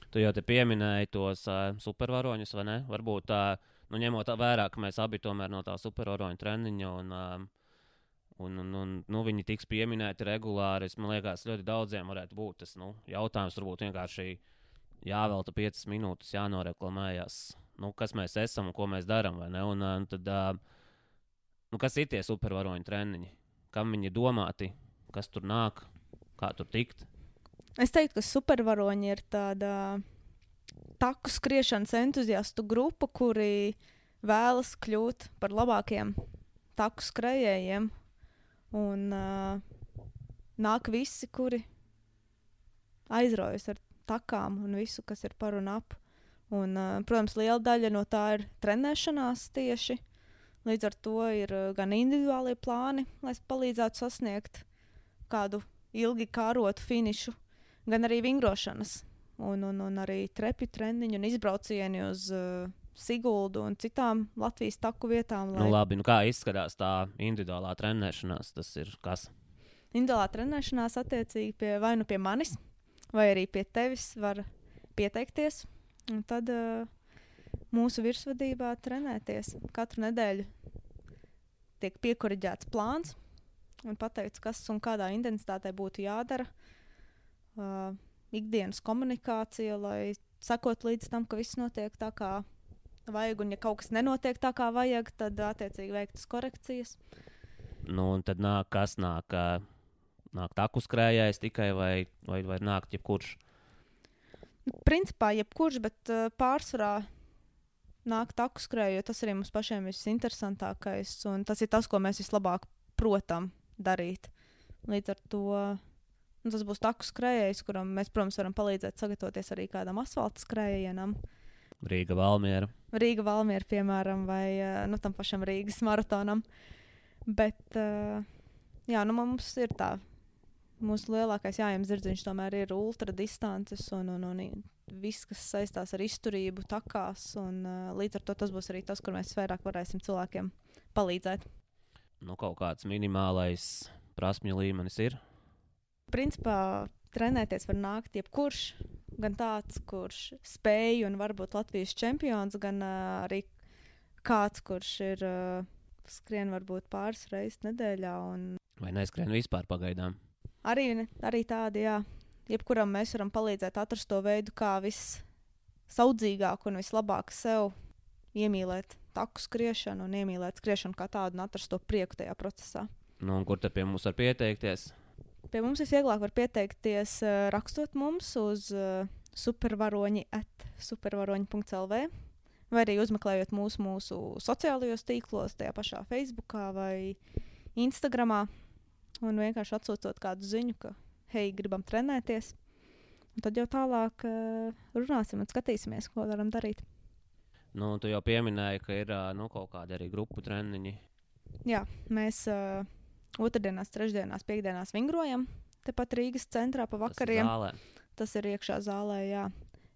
Tu jau te pieminēji tos uh, supervaroņus, vai ne? Varbūt uh, nu, ņemot vērā, ka mēs abi tomēr no tā supervaroņa treniņa un, uh, un, un, un nu, viņi tiks pieminēti regulāri. Es, man liekas, ļoti daudziem varētu būt tas nu, jautājums, varbūt vienkārši jāvelta piecas minūtes, jānoreklamējas, nu, kas mēs esam un ko mēs darām. Un, uh, tad, uh, nu, kas ir tie supervaroņu treniņi? Kam viņi domāti, kas tur nāk, kā tur tikt? Es teiktu, ka supervaroņi ir tāda taku skriešanas entuziastu grupa, kuri vēlas kļūt par labākiem taku skrejējiem. Un uh, nāk visi, kuri aizraujas ar takām un visu, kas ir par un ap. Un, uh, protams, liela daļa no tā ir trenēšanās tieši. Līdz ar to ir eh, gan individuālie plāni, lai palīdzētu sasniegt kādu ilgi kārotu finišu, gan arī vingrošanas, un, un, un arī trepju treniņu un izbraucieni uz uh, Siguldu un citām Latvijas taku vietām. Nu, labi, nu kā izskatās tā individuālā trenēšanās? Tas ir kas? Individuālā trenēšanās attiecīgi pie vai nu pie manis, vai arī pie tevis var pieteikties. Un tad uh, mūsu virsvadībā trenēties katru nedēļu. Tiek piekuriģēts plāns un pateikts, kas un kādā intensitātē būtu jādara. Uh, ikdienas komunikācija, lai sekot līdz tam, ka viss notiek tā, kā vajag. Un, ja kaut kas nenotiek tā, kā vajag, tad attiecīgi veiktas korekcijas. Nu, un tad nāk, kas nāk? Nāk taku skrējējs tikai vai, vai, vai nāk jebkurš? Principā jebkurš, bet pārsvarā nāk taku skrēju, jo tas arī mums pašiem ir visinteresantākais. Un tas ir tas, ko mēs vislabāk protam darīt. Līdz ar to nu, tas būs taku skrējējs, kuram mēs, protams, varam palīdzēt sagatavoties arī kādam asfaltam skrējienam. Rīga Valmiera. Rīga Valmiera, piemēram, vai uh, nu, tam pašam Rīgas maratonam. Bet, uh, jā, nu, mums ir tā mūsu lielākais jājams dzirdziņš tomēr ir ultradistances un, un, un viss, kas saistās ar izturību, takās. Un, uh, līdz ar to tas būs arī tas, kur mēs vairāk varēsim cilvēkiem palīdzēt. Nu, kaut kāds minimālais prasmju līmenis ir. Principā trenēties var nākt jebkurš. Gan tāds, kurš spēj un varbūt Latvijas čempions, gan uh, arī kāds, kurš ir uh, skrien varbūt pāris reizes nedēļā. Un... Vai neskrien vispār pagaidām? Arī, arī tādi, jā. Jebkuram mēs varam palīdzēt atrast to veidu, kā visaudzīgāk un vislabāk sev iemīlēt taku skriešanu un iemīlēt skriešanu kā tādu un atrast to prieku tajā procesā. Nu, kur tad pie mums var pieteikties? Pie mums visvieglāk var pieteikties uh, rakstot mums uz uh, supervaroņi at supervaroņi.lv vai arī uzmeklējot mūsu, mūsu sociālajos tīklos, tajā pašā Facebookā vai Instagramā un vienkārši atsūtot kādu ziņu, ka, hei, gribam trenēties. Un tad jau tālāk uh, runāsim un skatīsimies, ko varam darīt. Nu, tu jau pieminēji, ka ir uh, nu, kaut kādi arī grupu treniņi. Jā, mēs uh, otrdienās, trešdienās, piekdienās vingrojam. Tepat Rīgas centrā pa vakariem. Tas, Tas ir iekšā zālē. Jā.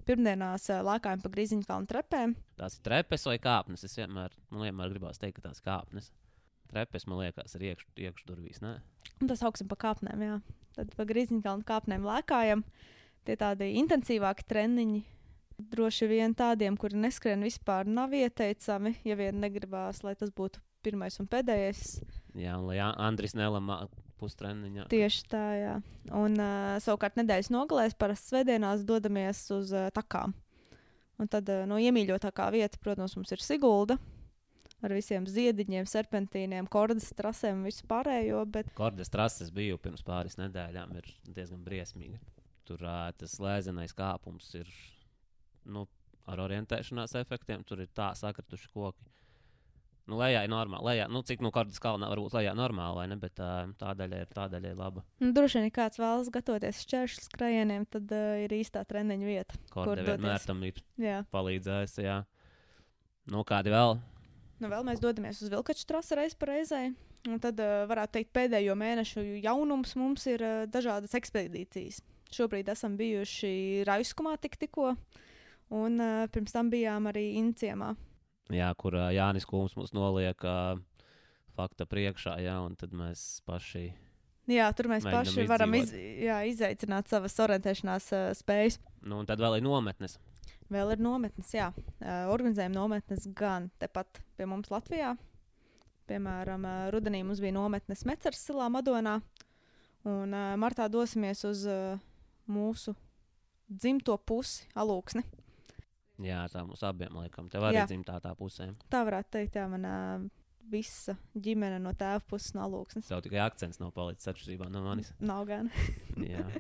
Pirmdienās uh, lēkājam pa grīziņu kalnu trepēm. Tās ir trepes vai kāpnes. Es vienmēr, man vienmēr gribās teikt, ka tās ir kāpnes. Trepes, man liekas, ir iekš, iekšdurvīs. Tas augsim pa kāpnēm, jā. Tad pa grīziņkalnu kāpnēm lēkājam. Tie tādi intensīvāki treniņi. Droši vien tādiem, kuri neskrien vispār, nav ieteicami, ja vien negribās, lai tas būtu pirmais un pēdējais. Jā, un lai Andris nelamā pustreniņā. Tieši tā, jā. Un uh, savukārt nedēļas nogalēs parasti svētdienās dodamies uz uh, takām. Un tad uh, no iemīļotākā vieta, protams, mums ir Sigulda ar visiem ziediņiem, serpentīniem, kordas trasēm un visu pārējo. Bet... Kordas trases biju pirms pāris nedēļām, ir diezgan briesmīgi. Tur uh, tas lēzenais kāpums ir nu, ar orientēšanās efektiem, tur ir tā sakrituši koki. Nu, lejā ir normāli. Lejā, nu, cik no kartes kalnā var būt lejā normāli, vai ne? Bet uh, tā daļa ir, tā daļa ir laba. Nu, droši vien, ja kāds vēlas gatavoties šķēršļu skrējieniem, tad uh, ir īstā treniņa vieta. Korda vienmēr tam ir jā. palīdzējusi. Jā. Nu, kādi vēl? Nu, vēl mēs dodamies uz Vilkaču trasi reizē pa reizei. Un tad, uh, varētu teikt, pēdējo mēnešu jaunums mums ir uh, dažādas ekspedīcijas. Šobrīd esam bijuši Raiskumā tik tikko, un uh, pirms tam bijām arī Inciemā. Jā, kur Jānis Kungs mums noliek fakta priekšā, jā, un tad mēs paši. Jā, tur mēs paši varam iz, izdzīvot. jā, izaicināt savas orientēšanās uh, spējas. Nu, un tad vēl ir nometnes. Vēl ir nometnes, jā. Uh, organizējam nometnes gan tepat pie mums Latvijā. Piemēram, uh, rudenī mums bija nometnes Mecers silā Madonā. Un uh, martā dosimies uz uh, mūsu dzimto pusi, alūksni. Jā, tā mums abiem laikam. Tev arī Jā. dzimtā tā pusē. Tā varētu teikt, jā, mana visa ģimene no tēva puses no alūksnes. Tev tikai akcents nav palicis atšķirībā no manis. Nav gan. Jā,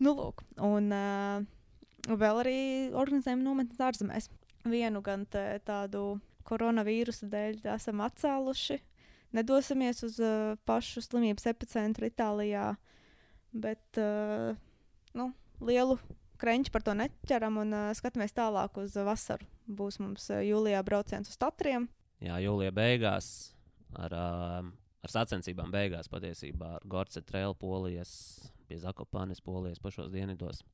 Nu, lūk, un uh, vēl arī organizējam nometnes ārzemēs. Vienu gan tādu koronavīrusa dēļ esam atcēluši. Nedosimies uz uh, pašu slimības epicentru Itālijā, bet uh, nu, lielu krenču par to neķeram un uh, skatāmies tālāk uz vasaru. Būs mums uh, jūlijā brauciens uz Tatriem. Jā jūlijā beigās ar, um, ar sacensībām beigās patiesībā ar Gorce Trēlu polijas, pie Zakopānes polijas pašos dienvidos.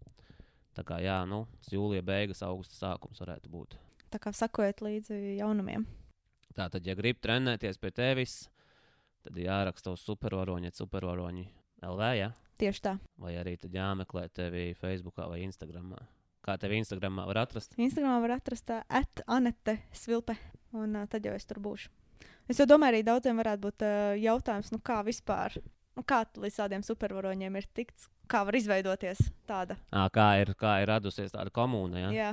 Tā kā jā, nu, jūlija beigas, augusta sākums varētu būt. Tā kā sakojiet līdzi jaunumiem. Tātad, ja grib trenēties pie tevis, tad jāraksta uz supervaroņa, supervaroņi LV, ja? Tieši tā. vai arī tad jāmeklē tevi Facebook vai Instagram. Kā tevi Instagram var atrast? Instagramā var atrast at Anete Svilpe, un uh, tad jau es tur būšu. Es jau domāju, arī daudziem varētu būt uh, jautājums, nu kā vispār, kā tu līdz tādiem supervaroņiem ir tikts, kā var izveidoties tāda. À, kā, ir, kā ir radusies tāda komūna? Ja? Jā,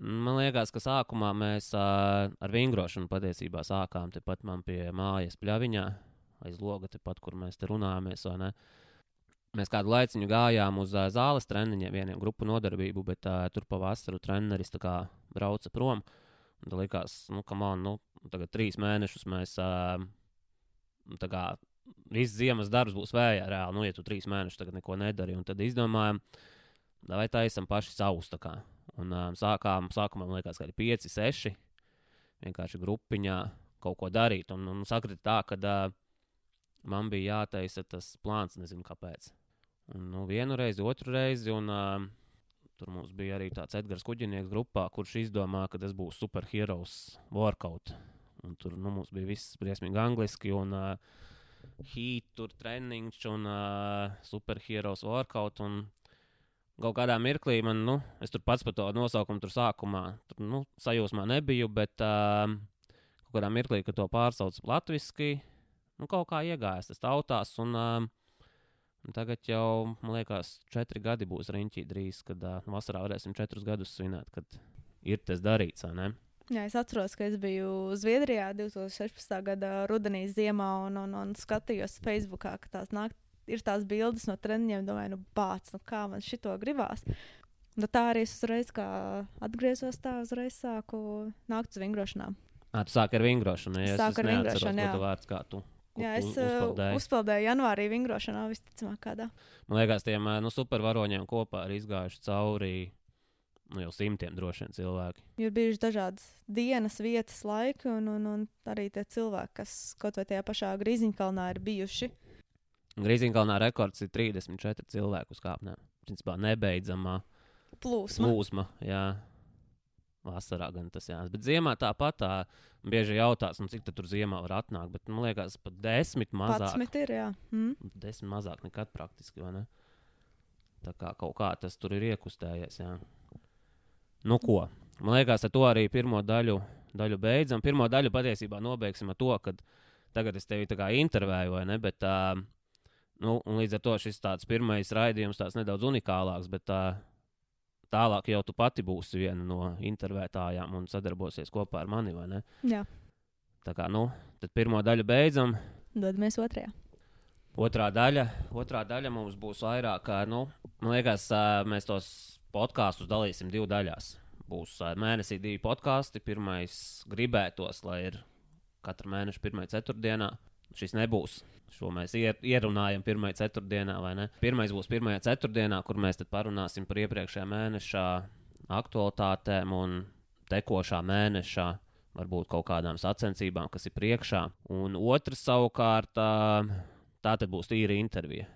Man liekas, ka sākumā mēs uh, ar vingrošanu patiesībā sākām tepat man pie mājas pļaviņā, aiz loga, tepat, kur mēs te runājamies. Mēs kādu laiciņu gājām uz uh, zāles treniņiem, vieniem grupu nodarbību, bet uh, tur pa vasaru treneris tā kā brauca prom. Tad likās, nu, ka man, nu, tagad trīs mēnešus mēs uh, kā viss ziemas darbs būs vējā reāli. Nu, ja tu trīs mēnešus tagad neko nedari, un tad izdomājam, vai taisam paši savus. Un um, sākām, sākumā man liekas, ka ir 5, 6. Vienkārši grupiņā kaut ko darīt. Un, un sakrita tā, ka uh, man bija jātaisa tas plāns, nezinu kāpēc. Un, nu, vienu reizi, otru reizi. Un, uh, tur mums bija arī tāds Edgars Kuģinieks grupā, kurš izdomāja, ka tas būs superheroes workout. Un tur nu, mums bija viss briesmīgi angliski. Un, uh, Heat, tur treniņš un uh, superheroes workout. Un, Kaut kādā mirklī man, nu, es tur pats par to nosaukumu tur sākumā, tur, nu, sajūsmā nebiju, bet uh, kaut kādā mirklī, kad to pārsauc latviešu, nu, kaut kā iegājās tas tautās. Un, uh, tagad jau, man liekas, četri gadi būs riņķī drīz, kad uh, vasarā varēsim četrus gadus svinēt, kad ir tas darīts, Jā, es atceros, ka es biju Zviedrijā 2016. gada rudenī, ziemā, un, un, un skatījos Facebookā, ka tās nāk, ir tās bildes no treniņiem. Domāju, nu, bāc, nu kā man šito gribās. Nu, tā arī es uzreiz atgriezos, tā uzreiz sāku nākt uz vingrošanām. Sāki ar vingrošanu, ja Sāku es ar vingrošanu, jā. Vārds, kā tu, Jā, es uh, uzpeldēji. uzpeldēju janvārī vingrošanā, visticamāk, kādā. Man liekas, tiem nu, supervaroņiem kopā ir izgājuši cauri nu, jau simtiem droši vien cilvēki. Ir bijušas dažādas dienas, vietas, laiki, un, un, un arī tie cilvēki, kas kaut vai tajā pašā Grīziņkalnā ir bijuši. Grīziņkalnā rekords ir 34 cilvēku uzkāpnē. Principā nebeidzamā Plūsma. plūsma. Jā. Vasarā gan tas jā. Bet ziemā tāpat tā bieži jautās, nu, cik tur ziemā var atnākt. Bet man liekas, pat desmit mazāk. Patsmit ir, jā. Mm. Desmit mazāk nekad praktiski, vai ne? Tā kā kaut kā tas tur ir iekustējies. Jā. Nu, ko? Man liekas, ar to arī pirmo daļu, daļu beidzam. Pirmo daļu patiesībā nobeigsim ar to, ka tagad es tevi tā intervēju, vai ne? Bet, uh, nu, un līdz ar to šis tāds pirmais raidījums tāds nedaudz unikālāks, bet uh, tālāk jau tu pati būsi viena no intervētājām un sadarbosies kopā ar mani, vai ne? Jā, Tā kā, nu, tad pirmo daļu beidzam. dodamies otrajā. Otrā daļa, otrā daļa mums būs vairāk, nu, man liekas, mēs tos podkāstus dalīsim divu daļās. Būs mēnesī divi podkāsti. Pirmais gribētos, lai ir katru mēnešu pirmā ceturtdienā. Šis nebūs. Šo mēs ier, ierunājam pirmā ceturtdienā, vai ne? Pirmais būs pirmajā ceturtdienā, kur mēs parunāsim par iepriekšējā mēneša aktualitātēm un tekošā mēneša varbūt kaut kādām sacensībām, kas ir priekšā. Un otrs savukārt, tā tad būs tīra intervija.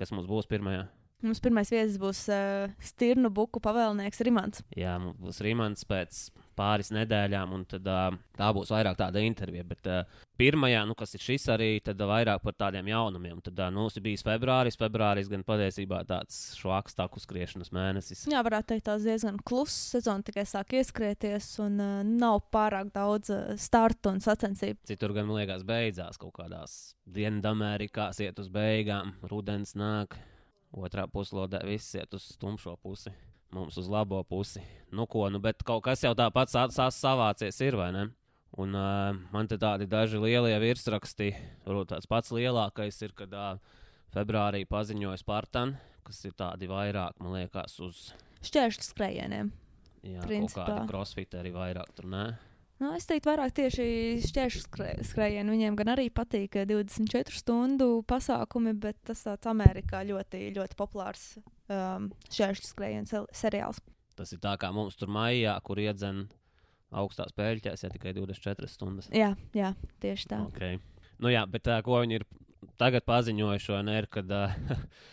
Kas mums būs pirmajā? Mums pirmais viesis būs uh, Stirnu buku pavēlnieks Rimants. Jā, mums būs Rīmans pēc pāris nedēļām, un tad, uh, tā būs vairāk tāda intervija. Bet uh, pirmajā, nu, kas ir šis arī, tad uh, vairāk par tādiem jaunumiem. Tad uh, mums ir bijis februāris, februāris gan patiesībā tāds švaks, tā skriešanas mēnesis. Jā, varētu teikt, tās diezgan klusa sezona tikai sāk ieskrieties, un uh, nav pārāk daudz uh, startu un sacensību. Citur gan, man liekas, beidzās kaut kādās Dienvidamerikās, iet uz beigām, rudens nāk, otrā puslodē viss iet uz tumšo pusi. Mums uz labo pusi. Nu, ko, nu, bet kaut kas jau tāpat savācies, ir vai ne? Un uh, man te tādi daži lielie virsraksti, varbūt tāds pats lielākais ir, kad uh, februārī paziņoja Spartan, kas ir tādi vairāk, man liekas, uz Šķēršļu skrējieniem. jā, kaut Principā. kāda crossfiteri vairāk tur, ne? Nu, es teiktu, vairāk tieši šķēršļu skrē- skrējienu. Viņiem gan arī patīk eh, 24 stundu pasākumi, bet tas tāds Amerikā ļoti, ļoti populārs um, šķēršļu skrējienu seriāls. Tas ir tā kā mums tur maijā, kur iedzen augstās pēļķēs, ja tikai 24 stundas. Jā, jā tieši tā. Okay. Nu, jā, bet uh, ko viņi ir tagad paziņojuši, ir, kad, uh,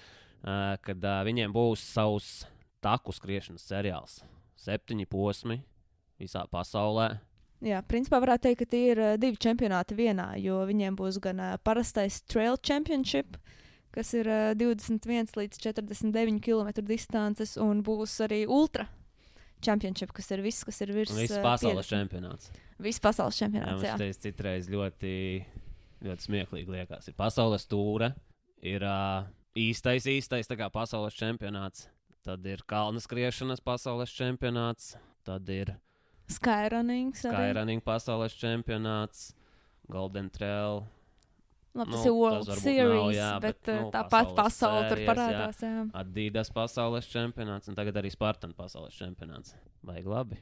kad uh, viņiem būs savs taku skriešanas seriāls. Septiņi posmi visā pasaulē. Jā, principā varētu teikt, ka tie ir uh, divi čempionāti vienā, jo viņiem būs gan uh, parastais Trail Championship, kas ir uh, 21 līdz 49 km distances, un būs arī Ultra Championship, kas ir viss, kas ir virs uh, pasaules 50. čempionāts. Viss pasaules Jā, čempionāts. mums Jā, tas citreiz ļoti, ļoti smieklīgi liekas. Ir pasaules tūre, ir uh, īstais, īstais pasaules čempionāts, tad ir kalnu skriešanas pasaules čempionāts, tad ir Skyrunning. Skyrunning pasaules čempionāts, Golden Trail. Labi, tas Nu, ir World tas Series, nav, jā, bet, bet, uh, nu, tāpat pasaule tur parādās. Jā. Adidas pasaules čempionāts un tagad arī Spartan pasaules čempionāts. Vajag labi.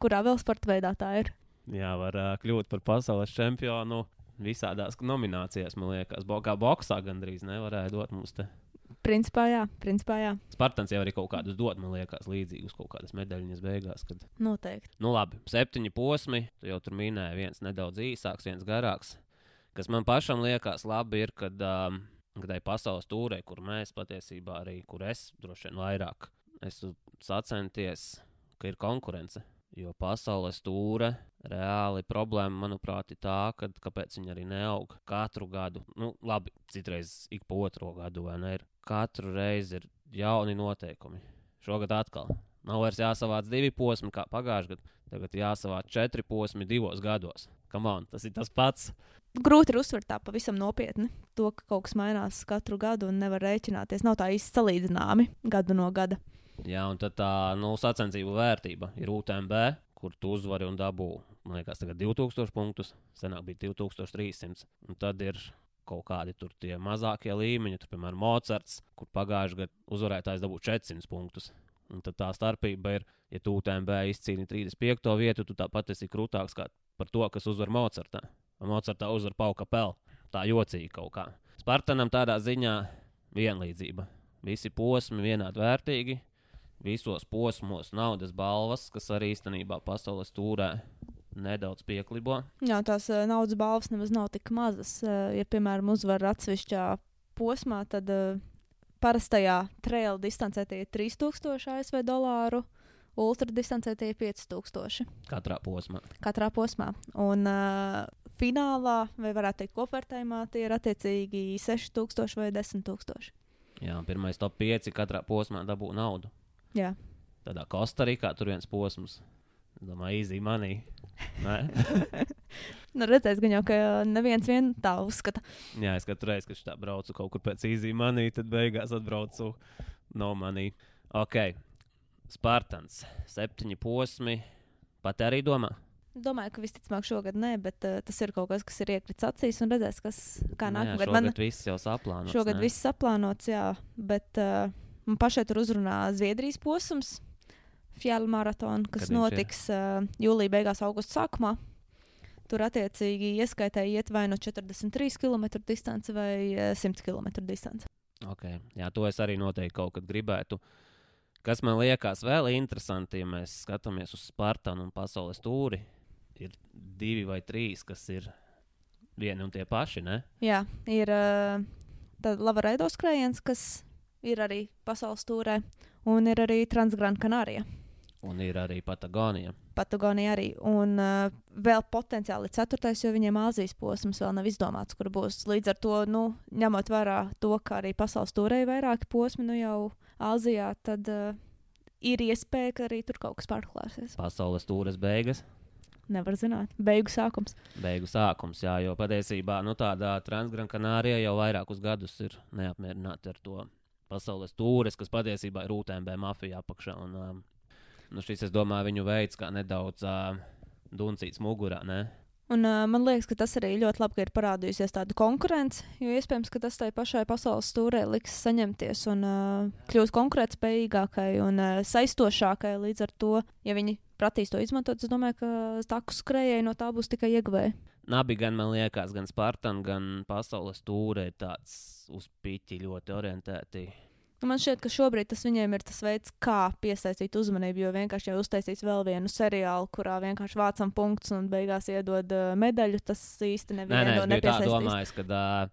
Kurā vēl sporta veidā tā ir? Jā, var uh, kļūt par pasaules čempionu visādās nominācijās, man liekas. Bo kā boxā gandrīz nevarēja dot mums te. Principā jā, principā jā. Spartans jau arī kaut kādus dod, man liekas, līdzīgus kaut kādas medaļas beigās. Kad... Noteikti. Nu, labi, septiņi posmi. Tu jau tur minēji, viens nedaudz īsāks, viens garāks. Kas man pašam liekas labi, ir, kad, um, kad tai pasaules tūrē, kur mēs patiesībā arī, kur es droši vien vairāk esmu sacenties, ka ir konkurence. Jo pasaules tūre reāli problēma, manuprāt, ir tā, ka kāpēc viņi arī neaug katru gadu. Nu, labi, citreiz ik pa otro gadu, vai ne? Ir. Katru reizi ir jauni noteikumi. Šogad atkal. Nav vairs jāsavāc divi posmi, kā pagājušajā gadā. Tagad jāsavāc četri posmi divos gados. Come on, tas ir tas pats. Grūti ir uztvert tā pavisam nopietni. To, ka kaut kas mainās katru gadu un nevar rēķināties. Nav tā īsti salīdzināmi gadu no gada. Jā, un tad tā nu, sacensību vērtība ir UTMB, kur tu uzvari un dabū. Man liekas, tagad 2000 punktus, senāk bija 2300. Un tad ir kaut kādi tur tie mazākie līmeņi, tur, piemēram, Mocards, kur pagājušajā gadā uzvarētājs dabūja 400 punktus. Un tad tā starpība ir, ja tu UTMB izcīni 35. vietu, tu tāpat esi krūtāks par to, kas uzvar Mocartā. Mocartā uzvar Pauka Pel. Tā jocīgi kaut kā. Spartanam tādā ziņā vienlīdzība. Visi posmi vienādi vērtīgi, visos posmos naudas balvas, kas arī īstenībā pasaules tūrē nedaudz pieklibo. Jā, tās uh, naudas balvas nemaz nav tik mazas. Uh, ja, piemēram, uzvar atsevišķā posmā, tad uh, parastajā trail distancē tie ir 3000 ASV dolāru, ultra distancē tie ir 5000 Katrā posmā. katrā posmā. Un uh, finālā, vai varētu teikt, kopvērtējumā, tie ir attiecīgi 6000 vai 10000. Jā, pirmais top 5 katrā posmā dabū naudu. Jā. Tādā Kostarikā tur viens posms. Domāju, easy money. Nē? Nu, redzēs, gan jau, ka neviens vien tā uzskata. Jā, es katru reizi, kad tā braucu kaut kur pēc easy money, tad beigās atbraucu no money. Ok, Spartans, septiņi posmi. Pat arī domā. Domāju, ka visticamāk šogad nē, bet uh, tas ir kaut kas, kas ir iekritis acīs un redzēs, kas kā Nu jā, nākamgad. šogad Man viss jau saplānots. šogad ne? viss saplānots, jā, bet uh, man pašai tur uzrunā Zviedrijas posms, Fjāla maratona, kas Kad notiks uh, jūlijā, beigās, augusta sākumā. Tur attiecīgi ieskaitēji iet vai no 43 km distance vai uh, 100 km distance. Okay. Jā, to es arī noteikti kaut kad gribētu. Kas man liekas vēl interesanti, ja mēs skatāmies uz Spartanu un pasaules tūri, ir divi vai trīs, kas ir vieni un tie paši. Ne? Jā, ir uh, Lavaraido skrējiens, kas ir arī pasaules tūrē, un ir arī Transgran Kanārija. Un ir arī Patagonija. Patagonija arī. Un uh, vēl potenciāli ceturtais, jo viņiem Āzijas posms vēl nav izdomāts, kur būs. Līdz ar to, nu, ņemot vērā to, ka arī pasaules turē ir vairāki posmi, nu jau Āzijā, tad uh, ir iespēja, ka arī tur kaut kas pārklāsies. Pasaules tūres beigas, Nevar zināt. Beigu sākums. beigu sākums. Jā, jo patiesībā nu, tādā Transgran Kanārijā jau vairākus gadus ir neapmierināti ar to pasaules tūres, kas patiesībā ir UTMB mafija apakšā. Un, um, nu, šis, es domāju, viņu veids kā nedaudz uh, duncīts mugurā. Ne? Un, uh, man liekas, ka tas arī ļoti labi ka ir parādījusies tāda konkurence, jo iespējams, ka tas tai pašai pasaules stūrē liks saņemties un uh, kļūt konkurētspējīgākai un uh, saistošākai. Līdz ar to, ja viņi prasīs to izmantot, es domāju, ka taku skrejēji no tā būs tikai ieguvēji. Nabi gan, man liekas, gan Spartan, gan pasaules ir tāds uz piķi ļoti orientēti. Nu, Man šķiet, ka šobrīd tas viņiem ir tas veids, kā piesaistīt uzmanību. Jo vienkārši jau uztaisīs vēl vienu seriālu, kurā vienkārši vācam punktus un beigās iedod uh, medaļu. Tas īsti Nē, nevienu nē, tā nepiesaistīs. domājis, ka uh,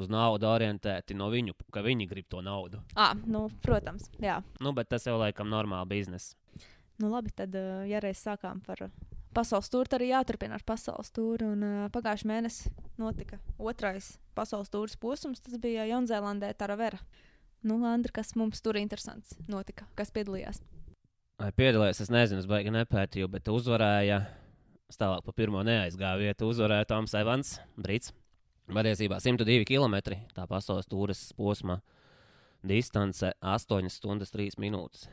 uz naudu orientēti no viņu, ka viņi grib to naudu. À, nu, protams, jā. Nu, bet tas jau laikam normāli biznesa. Nu, labi, tad, uh, ja reiz sākām par uh, pasaules tūri, tad arī jāturpina ar pasaules tūri. Un uh, pagājušajā mēnesī notika otrais pasaules tūris posms. Tas bija Jaunzēlandē, Taravera. Nu, Andri, kas mums tur interesants notika? Kas piedalījās? Vai piedalījās, es nezinu, es baigi nepētīju, bet uzvarēja. Es tālāk pa pirmo neaizgāju vietu. Uzvarēja Toms Evans, Brits. Patiesībā 102 km tā pasaules tūres posma distance - 8 stundas 3 minūtes.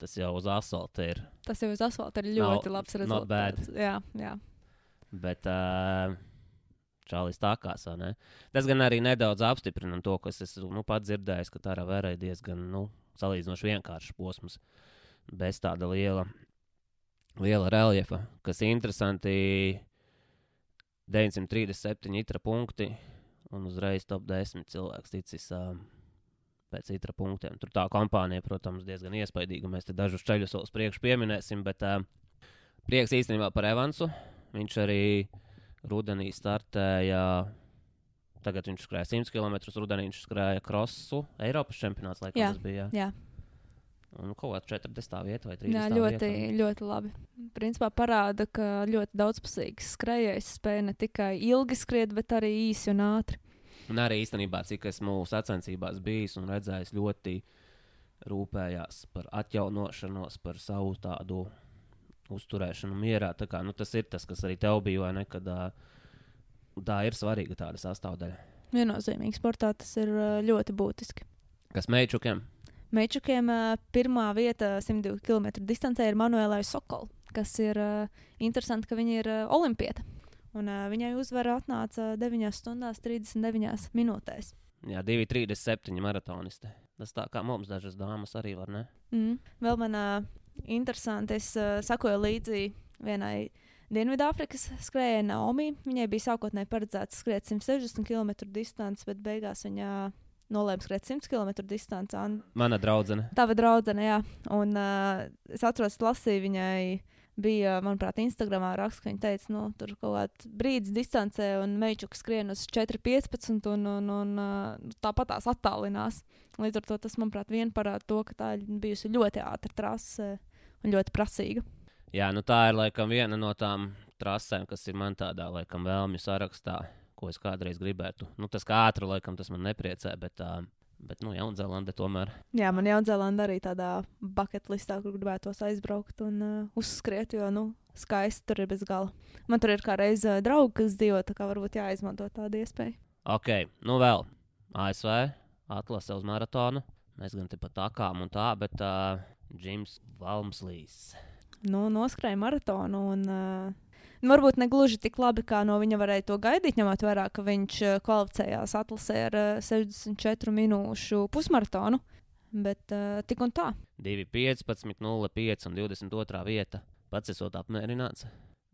Tas jau uz asfalta ir. Tas jau uz asfalta ir Nav- ļoti labs not bad. rezultāts. Jā, jā. Bet uh, Čālijs tākās, vai ne? Tas gan arī nedaudz apstiprina to, kas es nu, pats dzirdēju, ka tā ir diezgan nu, salīdzinoši vienkāršs posms, bez tāda liela, liela reljefa, kas ir interesanti. 937 itra punkti un uzreiz top 10 cilvēks ticis uh, pēc itra punktiem. Tur tā kompānija, protams, diezgan iespaidīga. Mēs te dažus ceļus uz priekšu pieminēsim, bet uh, prieks īstenībā par Evansu. Viņš arī rudenī startēja. Tagad viņš skrēja 100 km. Rudenī viņš skrēja krosu. Eiropas čempionāts, laikam, Jā, tas bija. jā. Un kaut kāda 40. vieta vai 30. jā ļoti, vieta. ļoti labi. Principā parāda, ka ļoti daudzpusīgs skrejējs spēja ne tikai ilgi skriet, bet arī īsi un ātri. Un arī īstenībā, cik esmu sacensībās bijis un redzējis, ļoti rūpējās par atjaunošanos, par savu tādu uzturēšanu mierā. Kā, nu, tas ir tas, kas arī tev bija, ne? Kad, tā ir svarīga tāda sastāvdaļa. Viennozīmīgi sportā tas ir ļoti būtiski. Kas? Mečukiem ā, pirmā vieta 102 km distancē ir Manuēlai Sokola, kas ir interesanti, ka viņa ir olimpieta. Un, viņai uzvara atnāca 9 stundās 39 minūtēs. Jā, 2,37 maratoniste. Tas tā kā mums dažas dāmas arī var, ne? Mm. Vēl man ā, interesanti, es uh, sakoju līdzi vienai Dienvidāfrikas skrejai Naomi. Viņai bija sākotnēji paredzēts skriet 160 km distanci, bet beigās viņa nolēma skriet 100 km distanci. Un Mana draudzene. Tava draudzene, jā. Un uh, es atceros, lasīju viņai. Bija, manuprāt, Instagramā raksts, ka viņa teica, nu, tur kaut kādā brīdis distancē, un meitene skrien uz 4,15 un, un, un uh, tāpat tās attālinās. Līdz ar to tas, manuprāt, vien parāda to, ka tā ir bijusi ļoti ātra trase un ļoti prasīga. Jā, nu tā ir laikam viena no tām trasēm, kas ir man tādā laikam vēlmju sarakstā, ko es kādreiz gribētu. Nu, tas kā ātri, laikam, tas man nepriecē, bet, uh, bet nu, Jaunzēlande tomēr. Jā, man Jaunzēlandē arī tādā bucket listā, kur gribētos aizbraukt un uh, uzskriet, jo, nu, skaisti tur ir bez gala. Man tur ir kā reiz uh, draugi, kas dzīvo, tā kā varbūt jāizmanto tāda iespēja. Ok, nu vēl ASV atlase uz maratonu. Mēs gan te pat takām un tā, bet uh, Džims Valmslīs. nu, noskrēja maratonu. Un, uh, nu, varbūt ne gluži tik labi, kā no viņa varēja to gaidīt, ņemot vērā, ka viņš uh, kvalificējās atlasē ar uh, 64 minūšu pusmaratonu. Bet uh, tik un tā. 2, 15, 0, 5 un 22. vieta. Pats esot apmierināts.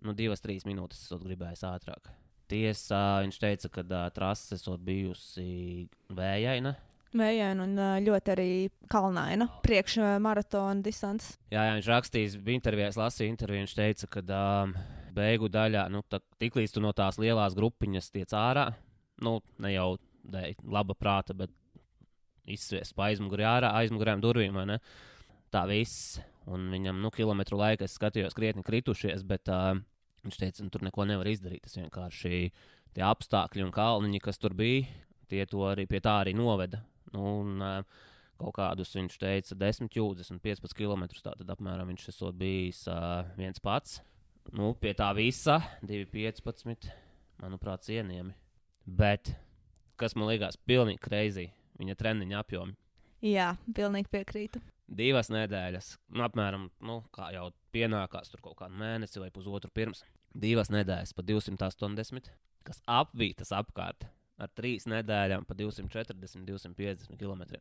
Nu, 2, 3 minūtes esot gribējis ātrāk. Tiesā viņš teica, ka uh, trase esot bijusi vējaina. Vējaina un ļoti arī kalnaina priekšmaratona distance. Jā, jā, viņš rakstījis, bija intervijā, es lasīju interviju. Viņš teica, ka um, beigu daļā, nu, tiklīdz tu no tās lielās grupiņas tiec ārā, nu, ne jau dēļ laba prāta, bet izsviest pa aizmugurē ārā, aizmugurēm durvīm? Tā viss. Un viņam, nu, kilometru laika es skatījos krietni kritušies, bet uh, viņš teica, nu, tur neko nevar izdarīt. Tas vienkārši tie apstākļi un kalniņi, kas tur bija, tie to arī pie tā arī noveda. Nu, un, kaut kādus viņš teica, 10, 20, 15 km. Tātad apmēram viņš esot bijis uh, viens pats. Nu, pie tā visa 2,15. Manuprāt, cienījami. Bet kas man liekas pilnīgi kreizī, viņa treniņa apjomi. Jā, pilnīgi piekrītu. Divas nedēļas, nu, apmēram, nu, kā jau pienākās tur kaut kādu mēnesi vai pusotru pirms. Divas nedēļas pa 280, kas apvītas apkārt ar trīs nedēļām pa 240, 250 km.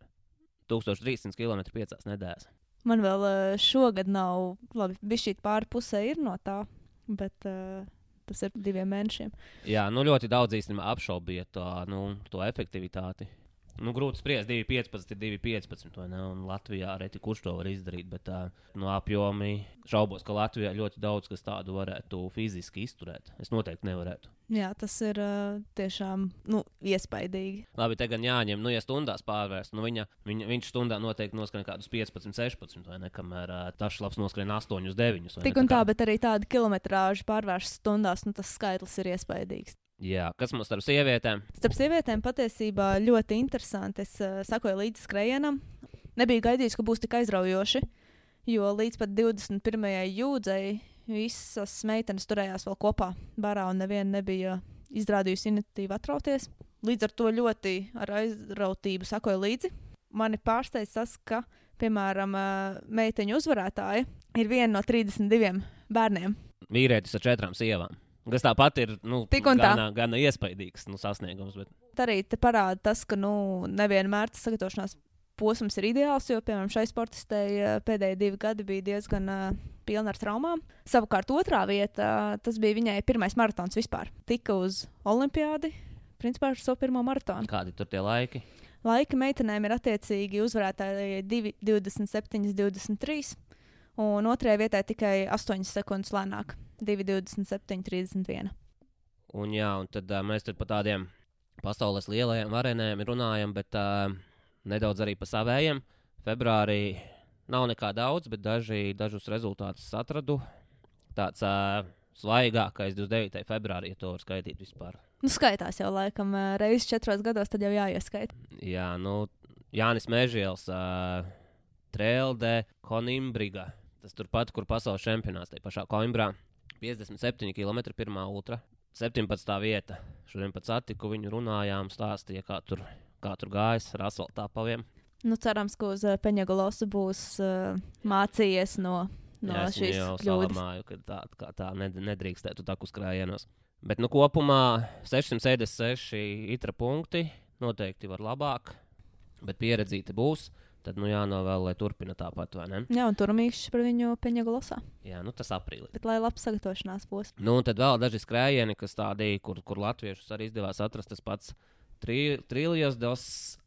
1300 km piecās nedēļās. Man vēl uh, šogad nav, labi, bija šī pāri pusē ir no tā, bet uh, tas ir diviem mēnešiem. Jā, nu ļoti daudz īstenībā apšaubīja to, nu, to efektivitāti. Nu, grūti spriest, 2,15 ir 2,15. vai ne? Un Latvijā arī kurš to var izdarīt. Bet uh, no apjomi šaubos, ka Latvijā ļoti daudz kas tādu varētu fiziski izturēt. Es noteikti nevarētu. Jā, tas ir uh, tiešām nu, iespaidīgi. Labi, te gan jāņem, nu, ja stundās pārvērst, nu, viņa, viņa, viņš stundā noteikti noskrien kaut kādus 15, 16, vai ne? Kamēr uh, tas labs noskrien 8, 9. Tik un tā, bet arī tāda kilometrāža pārvērst stundās, nu, tas skaitlis ir iespaidīgs. Jā, kas mums starp sievietēm? Starp sievietēm patiesībā ļoti interesanti. Es uh, sakoju līdzi skrējienam. Nebiju gaidījis, ka būs tik aizraujoši, jo līdz pat 21. jūdzei visas meitenes turējās vēl kopā barā un neviena nebija izrādījusi iniciatīvu atrauties. Līdz ar to ļoti ar aizrautību sakoju līdzi. Mani pārsteidz tas, ka, piemēram, uh, meiteņu uzvarētāja ir viena no 32 bērniem. Vīrietis ar četrām sievām. Tas tāpat ir nu, gana, gana iespaidīgs nu, sasniegums. Bet... Arī te parāda tas, ka nu, nevienmēr tas sagatavošanās posms ir ideāls, jo, piemēram, šai sportistei eh, pēdējie divi gadi bija diezgan uh, pilni ar traumām. Savukārt, otrā vieta, uh, tas bija viņai pirmais maratons vispār. Tika uz olimpiādi, principā ar savu pirmo maratonu. Kādi tur tie laiki? Laika meitenēm ir attiecīgi uzvarētāji 2, 27, 23, un otrajai vietai tikai 8 sekundes lēnāk - 2, 27, 31. Un, jā, un tad uh, mēs tur par tādiem pasaules lielajiem varenēm runājam, bet uh, nedaudz arī par savējiem. Februārī nav nekā daudz, bet daži, dažus rezultātus atradu. Tāds uh, svaigākais 29. februārī, ja to var skaitīt vispār. Nu, skaitās jau laikam reizes četros gados, tad jau jāieskaita. Jā, nu, Jānis Mežģīls, uh, Trēlde, Konimbriga. Tas turpat, kur pasaules čempionāts, tajā pašā Coimbrā. 57 km pirmā ultra. 17. vieta. Šodien pat satiku viņu runājām, stāstīja, kā tur, kā tur gājas ar asfaltā paviem. Nu, cerams, ka uz uh, Peņģegalosu būs uh, mācījies no, no Jā, es šīs kļūdas. salamāju, ka tā, tā ned- nedrīkstētu tā uzkrājienos. Bet nu, kopumā 676 itra punkti noteikti var labāk, bet pieredzīti būs. Tad nu jānovēl, lai turpina tāpat, vai ne? Jā, un tur mīkšķis par viņu Peņģegalosā. Jā, nu tas aprīlī. Bet lai labs sagatavošanās būs. Nu, un tad vēl daži skrējieni, kas tādi, kur, kur latviešus arī izdevās atrast tas pats tri, Trilijas dos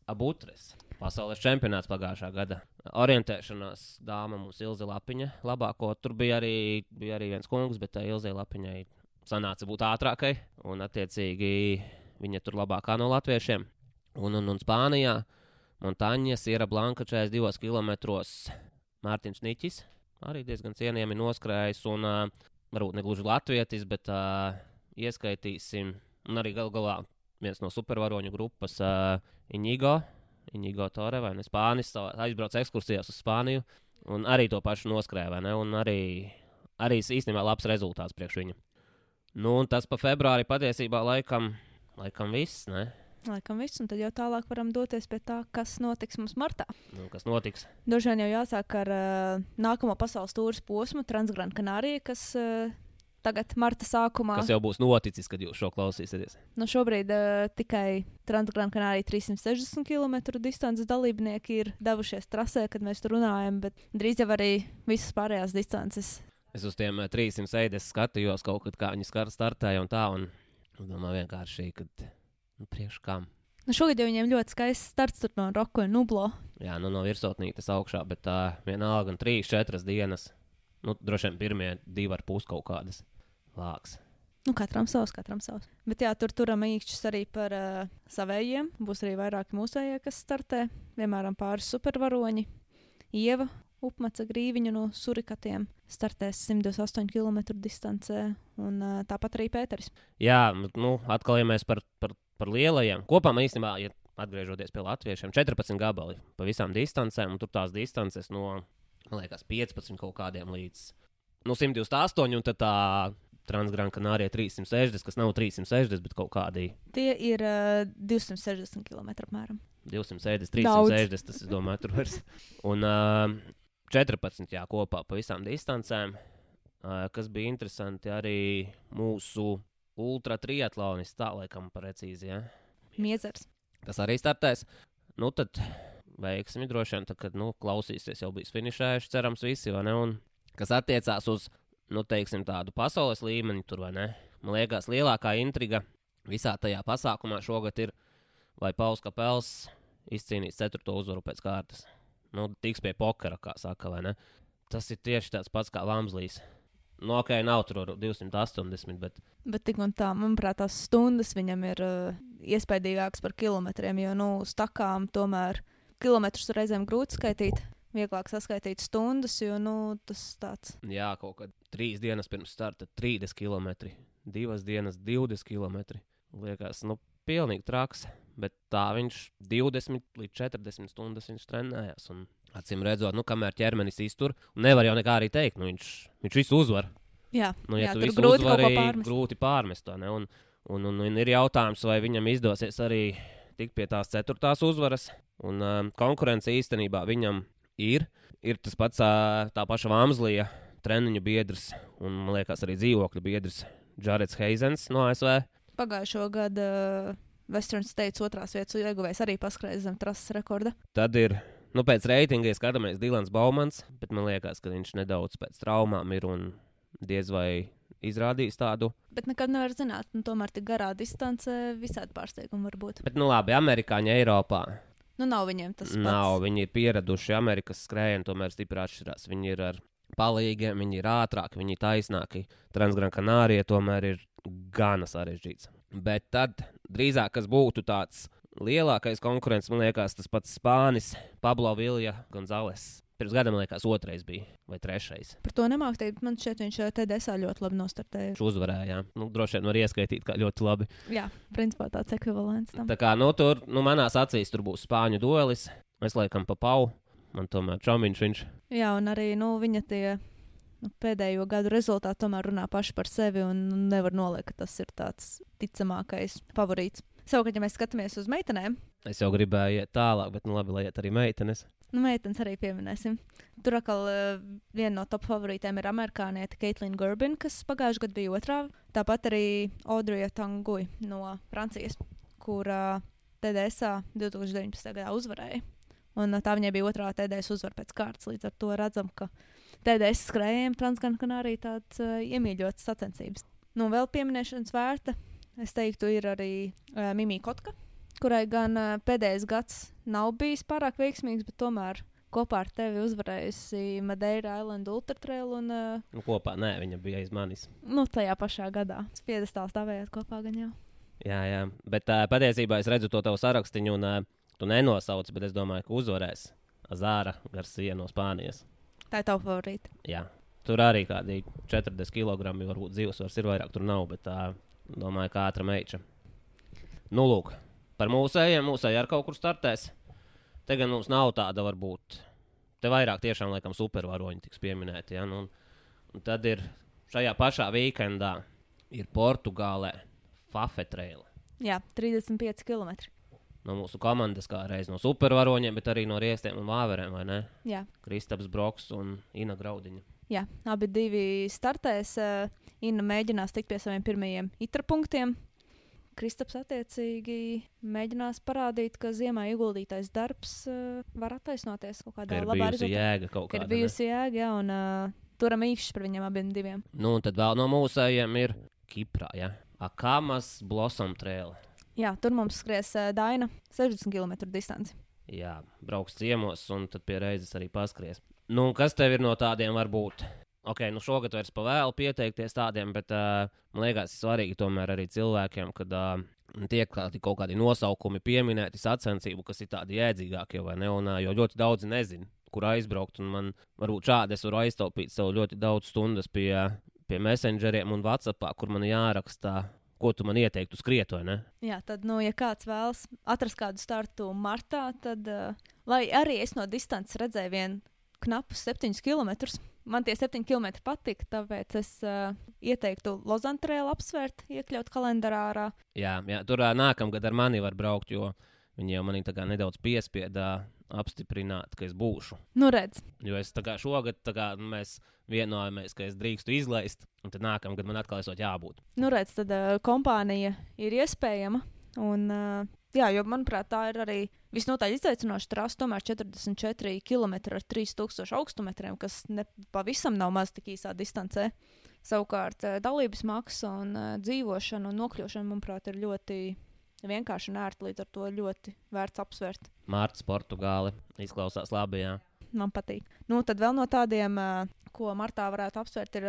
Abutres. Pasaules čempionāts pagājušā gada. Orientēšanās dāma mums Ilze Lapiņa labāko. Tur bija arī, bija arī viens kungs, bet tā Ilze Lapiņai sanāca būt ātrākai. Un, attiecīgi, viņa tur labākā no latviešiem. Un, un, un Spānijā Montaņa Sierra Blanka 42 km. Mārtiņš Niķis arī diezgan cienījami noskrējis. Un, uh, varbūt ne gluži latvietis, bet uh, ieskaitīsim, un arī gal galā viens no supervaroņu grupas, uh, Inigo, Inigo Tore vai Spānis, aizbrauca ekskursijās uz Spāniju, un arī to pašu noskrēja, un arī, arī īstenībā labs rezultāts priekš viņa. Nu, un tas pa februāri patiesībā laikam, laikam viss, ne? Laikam viss, un tad jau tālāk varam doties pie tā, kas notiks mums martā. Nu, kas notiks? Droši vien jau jāsāk ar uh, nākamo pasaules tūris posmu, Transgran Canārija, kas uh, tagad marta sākumā. Kas jau būs noticis, kad jūs šo klausīsieties? Nu, šobrīd uh, tikai Transgran Canārija 360 km distances dalībnieki ir devušies trasē, kad mēs tur runājam, bet drīz jau arī visas pārējās distances. Es uz tiem eh, 300 sēdes skatījos kaut kad, kā viņi skar startēja un tā, un domāju vienkārši, ka, nu, priekš kam? Nu, šogad jau viņiem ļoti skaists starts no Roku un Nublo. Jā, nu no virsotnītes augšā, bet tā vienalga, gan 3, 4 dienas. Nu, droši vien pirmie divi ar pus kaut kādas lāks. Nu, katram savs, katram savs. Bet jā, tur turam īkšķis arī par uh, savējiem. Būs arī vairāki mūsējie, kas startē. Piemēram, pāris supervaroņi. Ieva Upmaca grīviņu no surikatiem startēs 128 km distancē. Un uh, tāpat arī Pēteris. Jā, nu, atkal, ja mēs par, par, par lielajiem, kopā man īstenībā, ja atgriežoties pie latviešiem, 14 gabali pa visām distancēm, un tur tās distances no, man liekas, 15 kaut kādiem līdz nu, 128, un tad tā Transgran Canārija 360, kas nav 360, bet kaut kādi Tie ir uh, 260 km apmēram. 260, Daudz. 360, tas, es domāju, tur vairs. Un uh, 14 jā, kopā pa visām distancēm, uh, kas bija interesanti arī mūsu ultra triatlonis, tā laikam precīzi, ja? Miezers. Tas arī startēs. Nu, tad veiksmi droši vien, tad, kad nu, klausīsies, jau bijis finišējuši, cerams, visi? Un, kas attiecās uz, nu, teiksim, tādu pasaules līmeni, tur, vai ne? Man liekas, lielākā intriga visā tajā pasākumā šogad ir, vai Pauls Kapels izcīnīs ceturto uzvaru pēc kārtas. Nu, tiks pie pokera, kā saka, vai ne? Tas ir tieši tāds pats kā Vamslīs. Nu, ok, nav tur 280, bet Bet tik un tā, manuprāt, tās stundas viņam ir uh, iespaidīgākas par kilometriem, jo, nu, uz takām tomēr kilometrus reizēm grūti skaitīt. Vieglāk saskaitīt stundas, jo nu, tas tāds jā, kaut kad trīs dienas pirms starta 30 km, divas dienas 20 km. Liekas, nu, pilnīgi traks, bet tā viņš 20 līdz 40 stundas viņš trenējās. Un, acīm redzot, nu, kamēr ķermenis iztur, nevar jau nekā arī teikt, nu, viņš, viņš visu uzvar. Jā, Nu, ja jā tu visu grūti uzvari, pārmest. grūti pārmest. to? Un, un, un, un ir jautājums, vai viņam izdosies arī tikt pie tās ceturtās uzvaras. Un, um, konkurence īstenībā viņam ir. Ir tas pats tā paša Vāmslija treniņu biedrs un, man liekas, arī dzīvokļu biedrs Jareds Heizens no ASV. Pagājušo gadu uh, Western States otrās vietas ieguvējs arī paskrēja zem trases rekorda. Tad ir, nu, pēc reitinga skatāmies Dilans Baumans, bet man liekas, ka viņš nedaudz pēc traumām ir un diez vai izrādīs tādu. Bet nekad nevar zināt, un tomēr tik garā distance visādi pārsteigumi var būt. Bet, nu, labi, amerikāņi Eiropā Nu, nav viņiem tas pats. Nav, viņi ir pieraduši Amerikas skrējienu, tomēr stipri atšķirās. Viņi ir ar palīgiem, viņi ir ātrāki, viņi ir taisnāki. Transgran Kanārija tomēr ir gana sarežģīts. Bet tad drīzāk, kas būtu tāds lielākais konkurents, man liekas, tas pats Spānis, Pablo Vilja Gonzales. Pirms gada, man liekas, otrais bija vai trešais. Par to nemāku teikt. Man šķiet, viņš eh, TDSā ļoti labi nostartēja. Viņš uzvarēja. Nu, droši vien var ieskaitīt, kā ļoti labi. Jā, principā tāds ekvivalents tam. Tā kā nu, tur, nu, manās acīs tur būs spāņu duelis. Es laikam pa pau. Man tomēr čomiņš viņš. Jā, un arī nu, viņa tie nu, pēdējo gadu rezultāti tomēr runā paši par sevi, un nevar noliekt, ka tas ir tāds ticamākais favorīts. Savukārt, ja mēs skatāmies uz meitenēm, Es jau gribēju iet tālāk, bet nu labi, lai iet arī meitenes. nu, meitenes arī pieminēsim. Tur atkal uh, viena no top favorītēm ir amerikāniete Keitlina Gurbina, kas pagājušajā gadā bija otrā. Tāpat arī Audrija Tangui no Francijas, kur uh, TDSā 2019. gadā uzvarēja. Un uh, tā viņai bija otrā TDS uzvara pēc kārtas. Līdz ar to redzam, ka TDS skrējējiem Transgran arī tāds uh, iemīļots sacensības. Nu, vēl pieminēšanas vērta, es teiktu, ir arī uh, Mimija Kotka, kurai gan uh, pēdējais gads nav bijis pārāk veiksmīgs, bet tomēr kopā ar tevi uzvarējusi Madeira Island Ultra Trail un uh, Nu, kopā, nē, viņa bija aiz manis. nu, tajā pašā gadā. Spiedestāl stāvējāt kopā gan jau. Jā, jā. Bet uh, patiesībā es redzu to tavu sarakstu, un uh, tu nenosauc, bet es domāju, ka uzvarēs Zāra Garcia no Spānijas. Tā ir tava favorīta. Jā. Tur arī kādi 40 kg varbūt dzīvesvars ir vairāk, tur nav, bet tā domāju, kā ātrā meiča. Nu, lūk, par mūsējiem, mūsēji ar kaut kur startēs. Te gan mums nav tāda, varbūt. Te vairāk tiešām, laikam, supervaroņi tiks pieminēti. Ja? Nu, un, un tad ir šajā pašā weekendā ir Portugālē Fafetrēla. Jā, 35 km. No mūsu komandas, kā reiz no supervaroņiem, bet arī no riestiem un vāverēm, vai ne? Jā. Kristaps Broks un Ina Graudiņa. Jā, abi divi startēs. Uh, Inna mēģinās tikt pie saviem pirmajiem itra punktiem. Kristaps attiecīgi mēģinās parādīt, ka ziemā ieguldītais darbs uh, var attaisnoties kaut Ka kādā ir labā bijusi rezultātā. jēga kaut Ka ir kāda. ne? bijusi jēga, jā, un uh, turam īkšķis par viņiem abiem diviem. Nu, un tad vēl no mūsējiem ir Kiprā, ja? Akamas Blossom Trail. Jā, tur mums skries uh, Daina 60 km distanci. Jā, brauks ciemos, un tad pie reizes arī paskries. Nu, kas tev ir no tādiem varbūt? Ok, nu šogad vairs pa vēlu pieteikties tādiem, bet uh, man liekas, svarīgi tomēr arī cilvēkiem, kad uh, tiek kādi, kaut kādi nosaukumi pieminēti sacensību, kas ir tādi jēdzīgākie, vai ne? Un, uh, jo ļoti daudzi nezina, kur aizbraukt, un man varbūt šādi es varu aiztaupīt sev ļoti daudz stundas pie, pie messengeriem un WhatsAppā, kur man jāraksta, ko tu man ieteiktu skriet, vai ne? Jā, tad, nu, ja kāds vēlas atrast kādu startu martā, tad, uh, lai arī es no distances redzēju vienu knapus 7 km, man tie 7 km patika, tāpēc es uh, ieteiktu Lozantrēlu apsvērt, iekļaut kalendārā. Jā, jā tur ā, nākamgad ar mani var braukt, jo viņi jau manī nedaudz piespieda apstiprināt, ka es būšu. Nu, redz, Jo es tā kā šogad tā kā, nu, mēs vienojamies, ka es drīkstu izlaist, un tad nākamgad man atkal esot jābūt. nu, redz tad uh, kompānija ir iespējama. Un, uh, jā, jo manuprāt, tā ir arī visnotaļ izaicinoša trasa. Tomēr 44 km ar 3000 augstumetriem, kas ne pavisam nav maz tik īsā distancē. Savukārt, uh, dalības maksa un uh, dzīvošana un nokļūšana, manuprāt, ir ļoti vienkārši un ērti. Līdz ar to ļoti vērts apsvērt. Mārcis Portugāli izklausās labi. Jā. Man patīk. Nu, tad vēl no tādiem, uh, ko martā varētu apsvērt, ir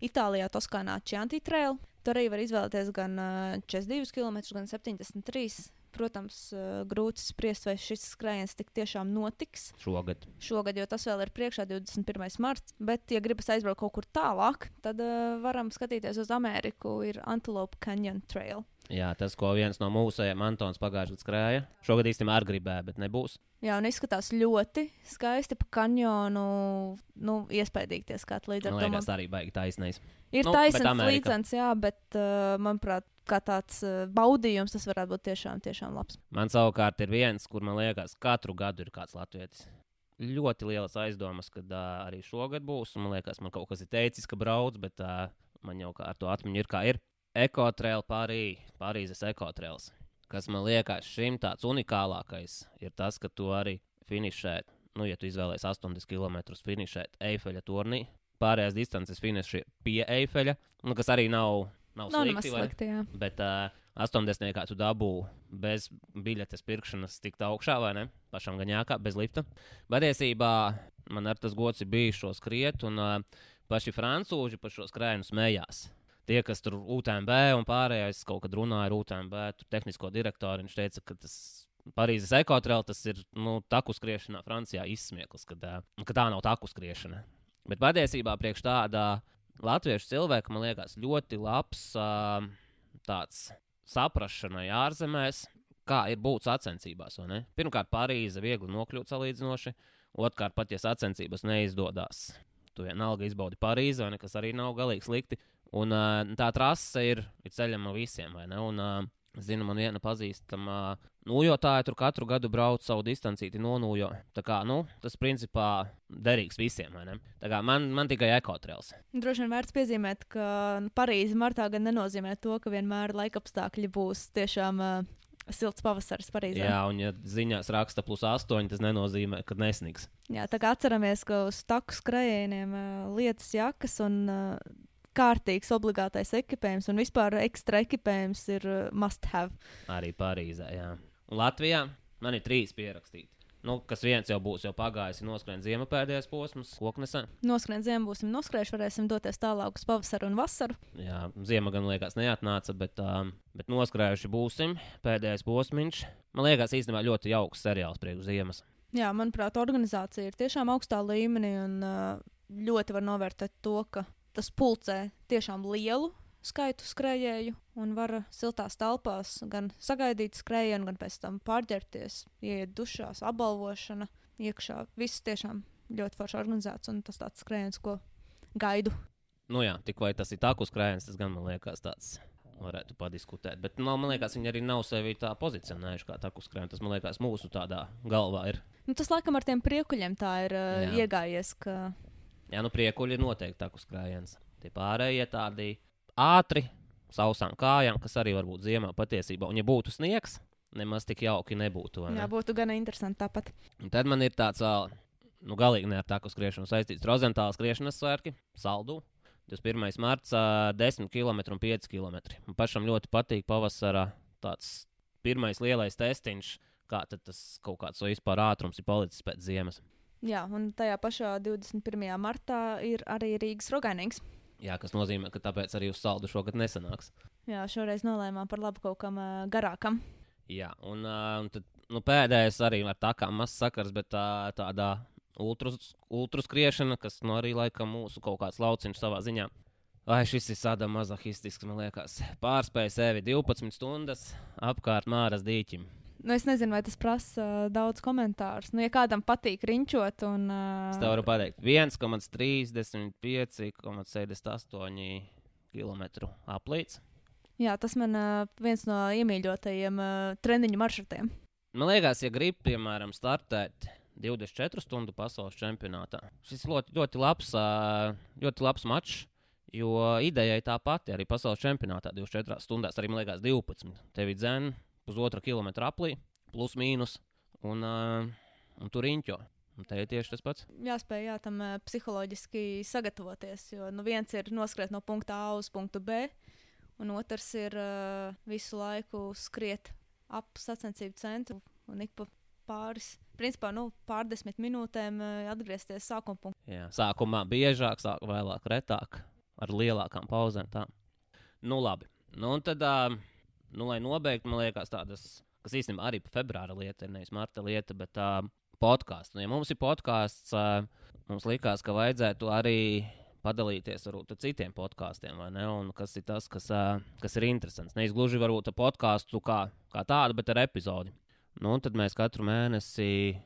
Itālijā Toskānā Chianti Trail. Tur arī var izvēlēties gan uh, 42 km, gan 73 Protams, uh, grūti spriest, vai šis skrējiens tik tiešām notiks Šogad. šogad, jo tas vēl ir priekšā 21. marts. Bet, ja gribas aizbraukt kaut kur tālāk, tad uh, varam skatīties uz Ameriku. Ir Antelope Canyon Trail. Jā, tas, ko viens no mūsējiem Antons pagājušajā gadā skrēja. Šogad īstenībā arī gribēja, bet nebūs. Jā, un izskatās ļoti skaisti pa kanjonu. Nu, iespaidīgi tie skati līdz ar Man to. liekas, Man arī baigi taisnais. ir nu, nu, Amerika. līdzens, jā, bet, uh, manuprāt, kā tāds uh, baudījums, tas varētu būt tiešām, tiešām labs. Man savukārt ir viens, kur man liekas, katru gadu ir kāds latvietis. Ļoti lielas aizdomas, ka uh, arī šogad būs. Man liekas, man kaut kas ir teicis, ka brauc, bet uh, man jau kā ar to atmiņu ir kā ir. Ekotrēls, Parī, Parīzes ekotrēls. Kas man liekas, šim tāds unikālākais ir tas, ka tu arī finišē, nu, ja tu izvēlējies 80 km finišēt Eifeļa turnī, pārējās distances finišē pie Eifeļa, nu, kas arī nav, nav Nav slikti. slikti, jā. Bet uh, 80. kā tu dabū bez biļetes pirkšanas, tikt augšā vai ne? Pašam gan jākā, bez lifta. Patiesībā man ar tas gods bijis šo skriet, un uh, paši francūži par šo skrējienu smējās. Tie, kas tur UTMB un pārējais kaut kad runāja ar UTMB, tur tehnisko direktoru, viņš teica, ka tas Parīzes ekotrēls tas ir nu, taku skriešanā Francijā izsmieklis, uh, ka tā nav taku skriešana. Bet patiesībā priekš tāda latviešu cilvēka, man liekas, ļoti labs uh, tāds saprašanai ārzemēs, kā ir būt sacensībās. Pirmkārt, Parīze viegli nokļūt salīdzinoši, otrkārt, pat ja sacensības neizdodas, tu vienalga izbaudi Parīzi, vai ne, kas arī nav galīgi slikti. Un uh, tā trase ir, ir ceļama visiem, vai ne? Un, uh, Zinu, man viena pazīstama nūjotāja tur katru gadu brauc savu distancīti nonūjo. Tā kā, nu, tas principā derīgs visiem, vai ne? Tā kā man, man tikai ekotrēls. Droši vien vērts piezīmēt, ka Parīzē martā gan nenozīmē to, ka vienmēr laikapstākļi būs tiešām uh, silts pavasaris Parīzē. Jā, un ja ziņās raksta plus 8, tas nenozīmē, ka nesniks. Jā, tā kā atceramies, ka uz taku skrējieniem uh, lietas jakas un uh, kārtīgs obligātais ekipējums un vispār ekstra ekipējums ir uh, must have. Arī Parīzē. Jā. Un Latvijā man ir trīs pierakstīti. Nu, kas viens jau būs jau pagājis, ir noskrējis ziemā pēdējais posms, koknesā. Noskrien ziemu būsim noskrējuši, varēsim doties tālāk uz pavasaru un vasaru. Jā, ziema gan liekas neatnāca, bet, um, bet noskrējuši būsim. Pēdējais posms. Man liekas, īstenībā ļoti jauks seriāls priekš ziemas. Jā, manuprāt, organizācija ir tiešām augstā līmenī un uh, ļoti var novērtēt to, ka tas pulcē tiešām lielu skaitu skrejēju un var siltās telpās gan sagaidīt skrējienu, gan pēc tam pārģērbties, iet dušās, apbalvošana iekšā. Viss tiešām ļoti forši organizēts un tas tāds skrējiens, ko gaidu. Nu jā, tik vai tas ir taku skrējiens, tas gan man liekas tāds. Varētu padiskutēt, bet no, man liekas, viņi arī nav sevi tā pozicionējuši kā taku skrējienu. Tas man liekas, mūsu tādā galvā ir. Nu, tas laikam ar tiem priekuļiem tā ir uh, iegājies, ka Jā, nu priekuļi ir noteikti taku skrējiens. Tie pārējie tādi ātri, sausām kājām, kas arī var būt ziemā patiesībā. Un, ja būtu sniegs, nemaz tik jauki nebūtu. ne? jā, būtu gan interesanti tāpat. Un tad man ir tāds, vēl, nu, galīgi ne ar taku skriešanu saistīts Rozentāla skriešanas svētki, saldu. 21. marts, ā, 10 km un 5 km. Man pašam ļoti patīk pavasarā tāds pirmais lielais testiņš, kā tas kaut kāds vispār ātrums ir palicis pēc ziemas. Jā, un tajā pašā 21. martā ir arī Rīgas rogainīgs. Jā, kas nozīmē, ka tāpēc arī uz saldu šogad nesanāks. Jā, šoreiz nolēmām par labu kaut kam uh, garākam. Jā, un, uh, un tad, nu, pēdējais arī ar tā kā mazs sakars, bet tā, tādā ultras, ultras skriešana, kas nu, arī laikam mūsu kaut kāds lauciņš savā ziņā. Vai šis ir sada mazahistisks, man liekas. Pārspēja sevi 12 stundas apkārt Māras dīķim. Nu, es nezinu, vai tas prasa uh, daudz komentāru. Nu, ja kādam patīk riņķot, un. Es Uh, tev varu pateikt, 1,35,78 km aplīts. jā, tas man uh, viens no iemīļotajiem uh, treniņu maršrutiem. Man liekas, ja grib, piemēram, startēt 24 stundu pasaules čempionātā, šis ļoti, ļoti labs, ā, ļoti labs mačs. Jo ideja ir tā pati arī pasaules čempionātā 24 stundās, arī man liekas, 12. Tev ir dzēna pusotra kilometra aplī, plus mīnus, un, un tur riņķo. Un te ir tieši tas pats. Jāspēj jā, tam psiholoģiski sagatavoties. Jo nu, viens ir noskriet no punkta A uz punktu B, un otrs ir uh, visu laiku skriet ap sacensību centru un ik pa pāris, principā, nu, pārdesmit minūtēm uh, atgriezties sākuma punktā. Jā, sākumā biežāk, sāk, vēlāk retāk, ar lielākām pauzēm. Tā. Nu, labi. Nu, un tad, uh, nu, lai nobeigtu, man liekas, tādas, kas īstenībā arī februāra lieta, ir nevis marta lieta, bet uh, podkāsts. Nu, ja mums ir podkāsts, uh, mums likās, ka vajadzētu arī padalīties ar citiem podkāstiem, vai ne? Un kas ir tas, kas, uh, kas ir interesants. Nevis gluži varbūt ar podkāstu kā, kā tādu, bet ar epizodi. Nu, un tad mēs katru mēnesi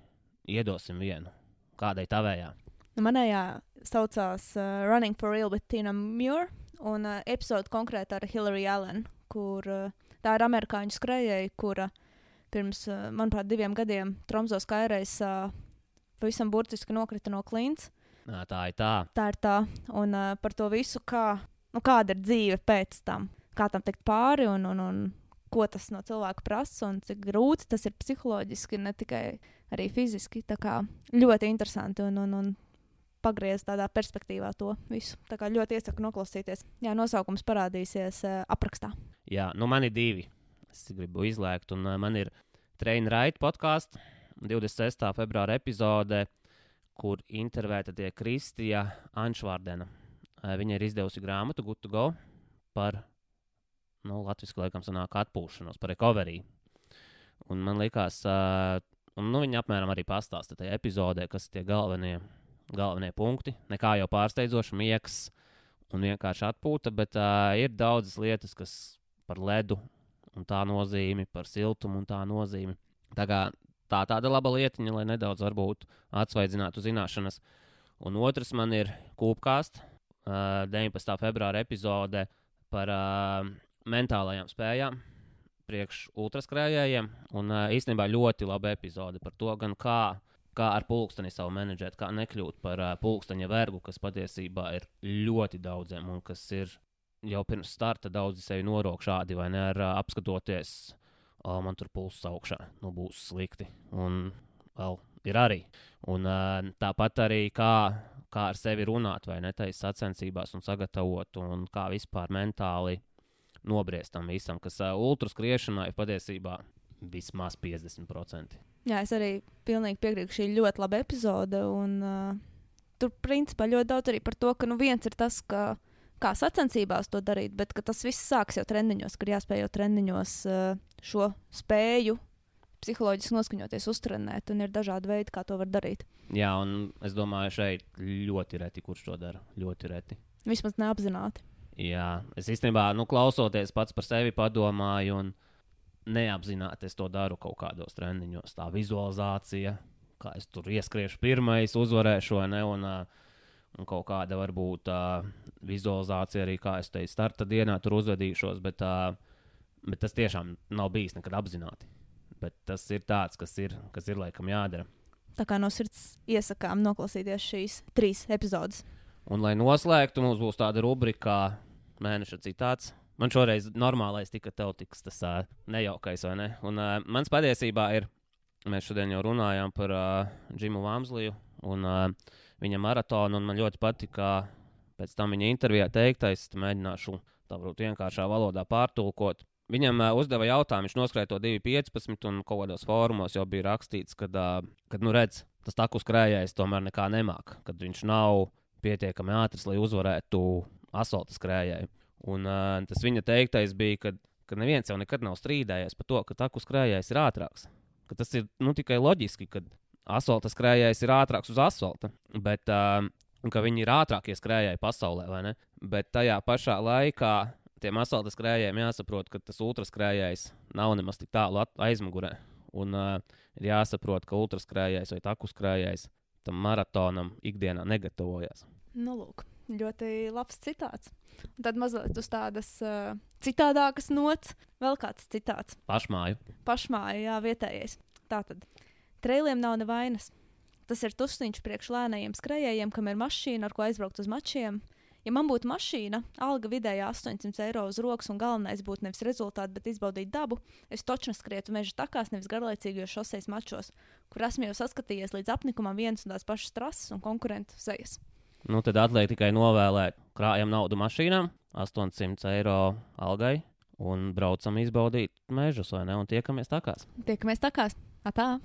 iedosim vienu. Kādai tavējā? Nu, manējā saucās uh, Running for Real with Tina Muir, un uh, epizode konkrēti ar Hillary Allen, kur uh, tā ir amerikāņu skrejēja, kura pirms, uh, manuprāt, diviem gadiem Tromso skairēs uh, pavisam burtiski nokrita no klints. Nā, tā ir tā. Tā ir tā, un uh, par to visu, kā, nu, kāda ir dzīve pēc tam, kā tam tikt pāri un, un, un ko tas no cilvēka prasa un cik grūti tas ir psiholoģiski, ne tikai arī fiziski. Tā kā ļoti interesanti un, un, un pagriezt tādā perspektīvā to visu. Tā kā ļoti iesaku noklausīties. Jā, nosaukums parādīsies uh, aprakstā. Jā, nu man ir divi. Es gribu izlēkt, un uh, man ir Train Right podkāsts 26. februāra epizode, kur intervēta tie Kristija Anšvārdena. Uh, viņa ir izdevusi grāmatu Good to Go par nu, latviešu laikam sanāk atpūšanos, par recovery. Un man liekas, uh, un nu, viņi apmēram arī pastāsta tajā epizodē, kas ir tie galvenie, galvenie punkti. Nekā jau pārsteidzoši miegs un vienkārši atpūta, bet uh, ir daudzas lietas, kas par ledu un tā nozīmi, par siltumu un tā nozīmi. Tā kā tā tāda laba lietiņa, lai nedaudz varbūt atsvaidzinātu zināšanas. Un otrs man ir kūpkāsts, uh, 19. februāra epizode par uh, mentālajām spējām, priekš ultraskrējējiem. Un uh, īstenībā ļoti laba epizode par to, gan kā, kā ar pulksteni savu menedžēt, kā nekļūt par uh, pulksteņa vergu, kas patiesībā ir ļoti daudziem un kas ir jau pirms starta daudzi sevi norok šādi vai ne, ar uh, apskatoties, oh, man tur pulss augšā, nu būs slikti. Un vēl ir arī. Un uh, tāpat arī kā. Kā ar sevi runāt, vai ne taisa sacensībās, un sagatavot, un kā vispār mentāli uh, nobriest tam visam, kas uh, ultraskriešana ir patiesībā vismaz 50%. Jā, es arī pilnīgi piekrītu, šī ir ļoti laba epizode. Un, uh, tur principā ļoti daudz arī par to, ka nu, viens ir tas, ka, kā sacensībās to darīt, bet tas viss sāks jau treniņos, kad jāspēj jau treniņos uh, šo spēju psiholoģiski noskaņoties, uztrenēt, un ir dažādi veidi, kā to var darīt. Jā, un es domāju, šeit ļoti reti, kurš to dara. Ļoti reti. Vismaz neapzināti. Jā, es īstenībā, nu, klausoties pats par sevi, padomāju, un neapzināti es to daru kaut kādos treniņos. Tā vizualizācija, kā es tur ieskriešu pirmais, uzvarēšu, ne, un, un kaut kāda varbūt uh, vizualizācija arī, kā es teicu, starta dienā tur uzvedīšos, bet, uh, bet tas tiešām nav bijis nekad apzināti. Bet tas ir tāds, kas ir, kas ir laikam jādara. Tā kā no sirds iesakām noklausīties šīs trīs epizodes. Un, lai noslēgtu, mums būs tāda rubrika, mēneša citāts. Man šoreiz normālais tika tev-tiks tas uh, nejaukais, vai ne? Un uh, mans patiesībā ir, mēs šodien jau runājām par uh, Džimu Vāmsliju un uh, viņa maratonu, un man ļoti patika pēc tam viņa intervijā teiktais, mēģināšu tā varbūt vienkāršā valodā pārtulkot. Viņam uh, uzdeva jautājumu, viņš noskrēja to 2,15 un kaut kādos fórumos jau bija rakstīts, ka, uh, kad, nu, redz, tas takus krējējs tomēr nekā nemāk, kad viņš nav pietiekami ātrs, lai uzvarētu asfalta skrējēju. Un uh, tas viņa teiktais bija, ka, ka neviens jau nekad nav strīdējies par to, ka taku skrējējs ir ātrāks. Ka tas ir nu, tikai loģiski, ka asfalta skrējējs ir ātrāks uz asfalta, bet uh, viņi ir ātrākie skrējēji pasaulē? Bet tajā pašā laikā tiem asfalta skrējējiem jāsaprot, ka tas ultraskrējējs nav nemaz tik tālu aizmugurē. Un uh, ir jāsaprot, ka ultraskrējējs vai taku skrējējs tam maratonam ikdienā negatavojas. Nu, lūk ļoti labs citāts. Un tad mazliet uz tādas uh, citādākas nots, vēl kāds citāts. Pašmāju. Pašmāju, jā, vietējais. Tātad, treiliem nav nevainas. Tas ir tusiņš priekš lēnajiem skrejējiem, kam ir mašīna, ar ko aizbraukt uz mačiem. Ja man būtu mašīna, alga vidēji 800 eiro uz rokas, un galvenais būtu nevis rezultāti, bet izbaudīt dabu, es toču neskrietu meža takās, nevis garlaicīgajos šoseis mačos, kur esmu jau saskatījies līdz apnikumam vienas un tās pašas trases un konkurentu sejas. Nu, tad atliek tikai novēlēt krājam naudu mašīnām, 800 eiro algai un braucam izbaudīt mežus, vai ne? Un tiekamies takās. Tiekamies takās. Atā!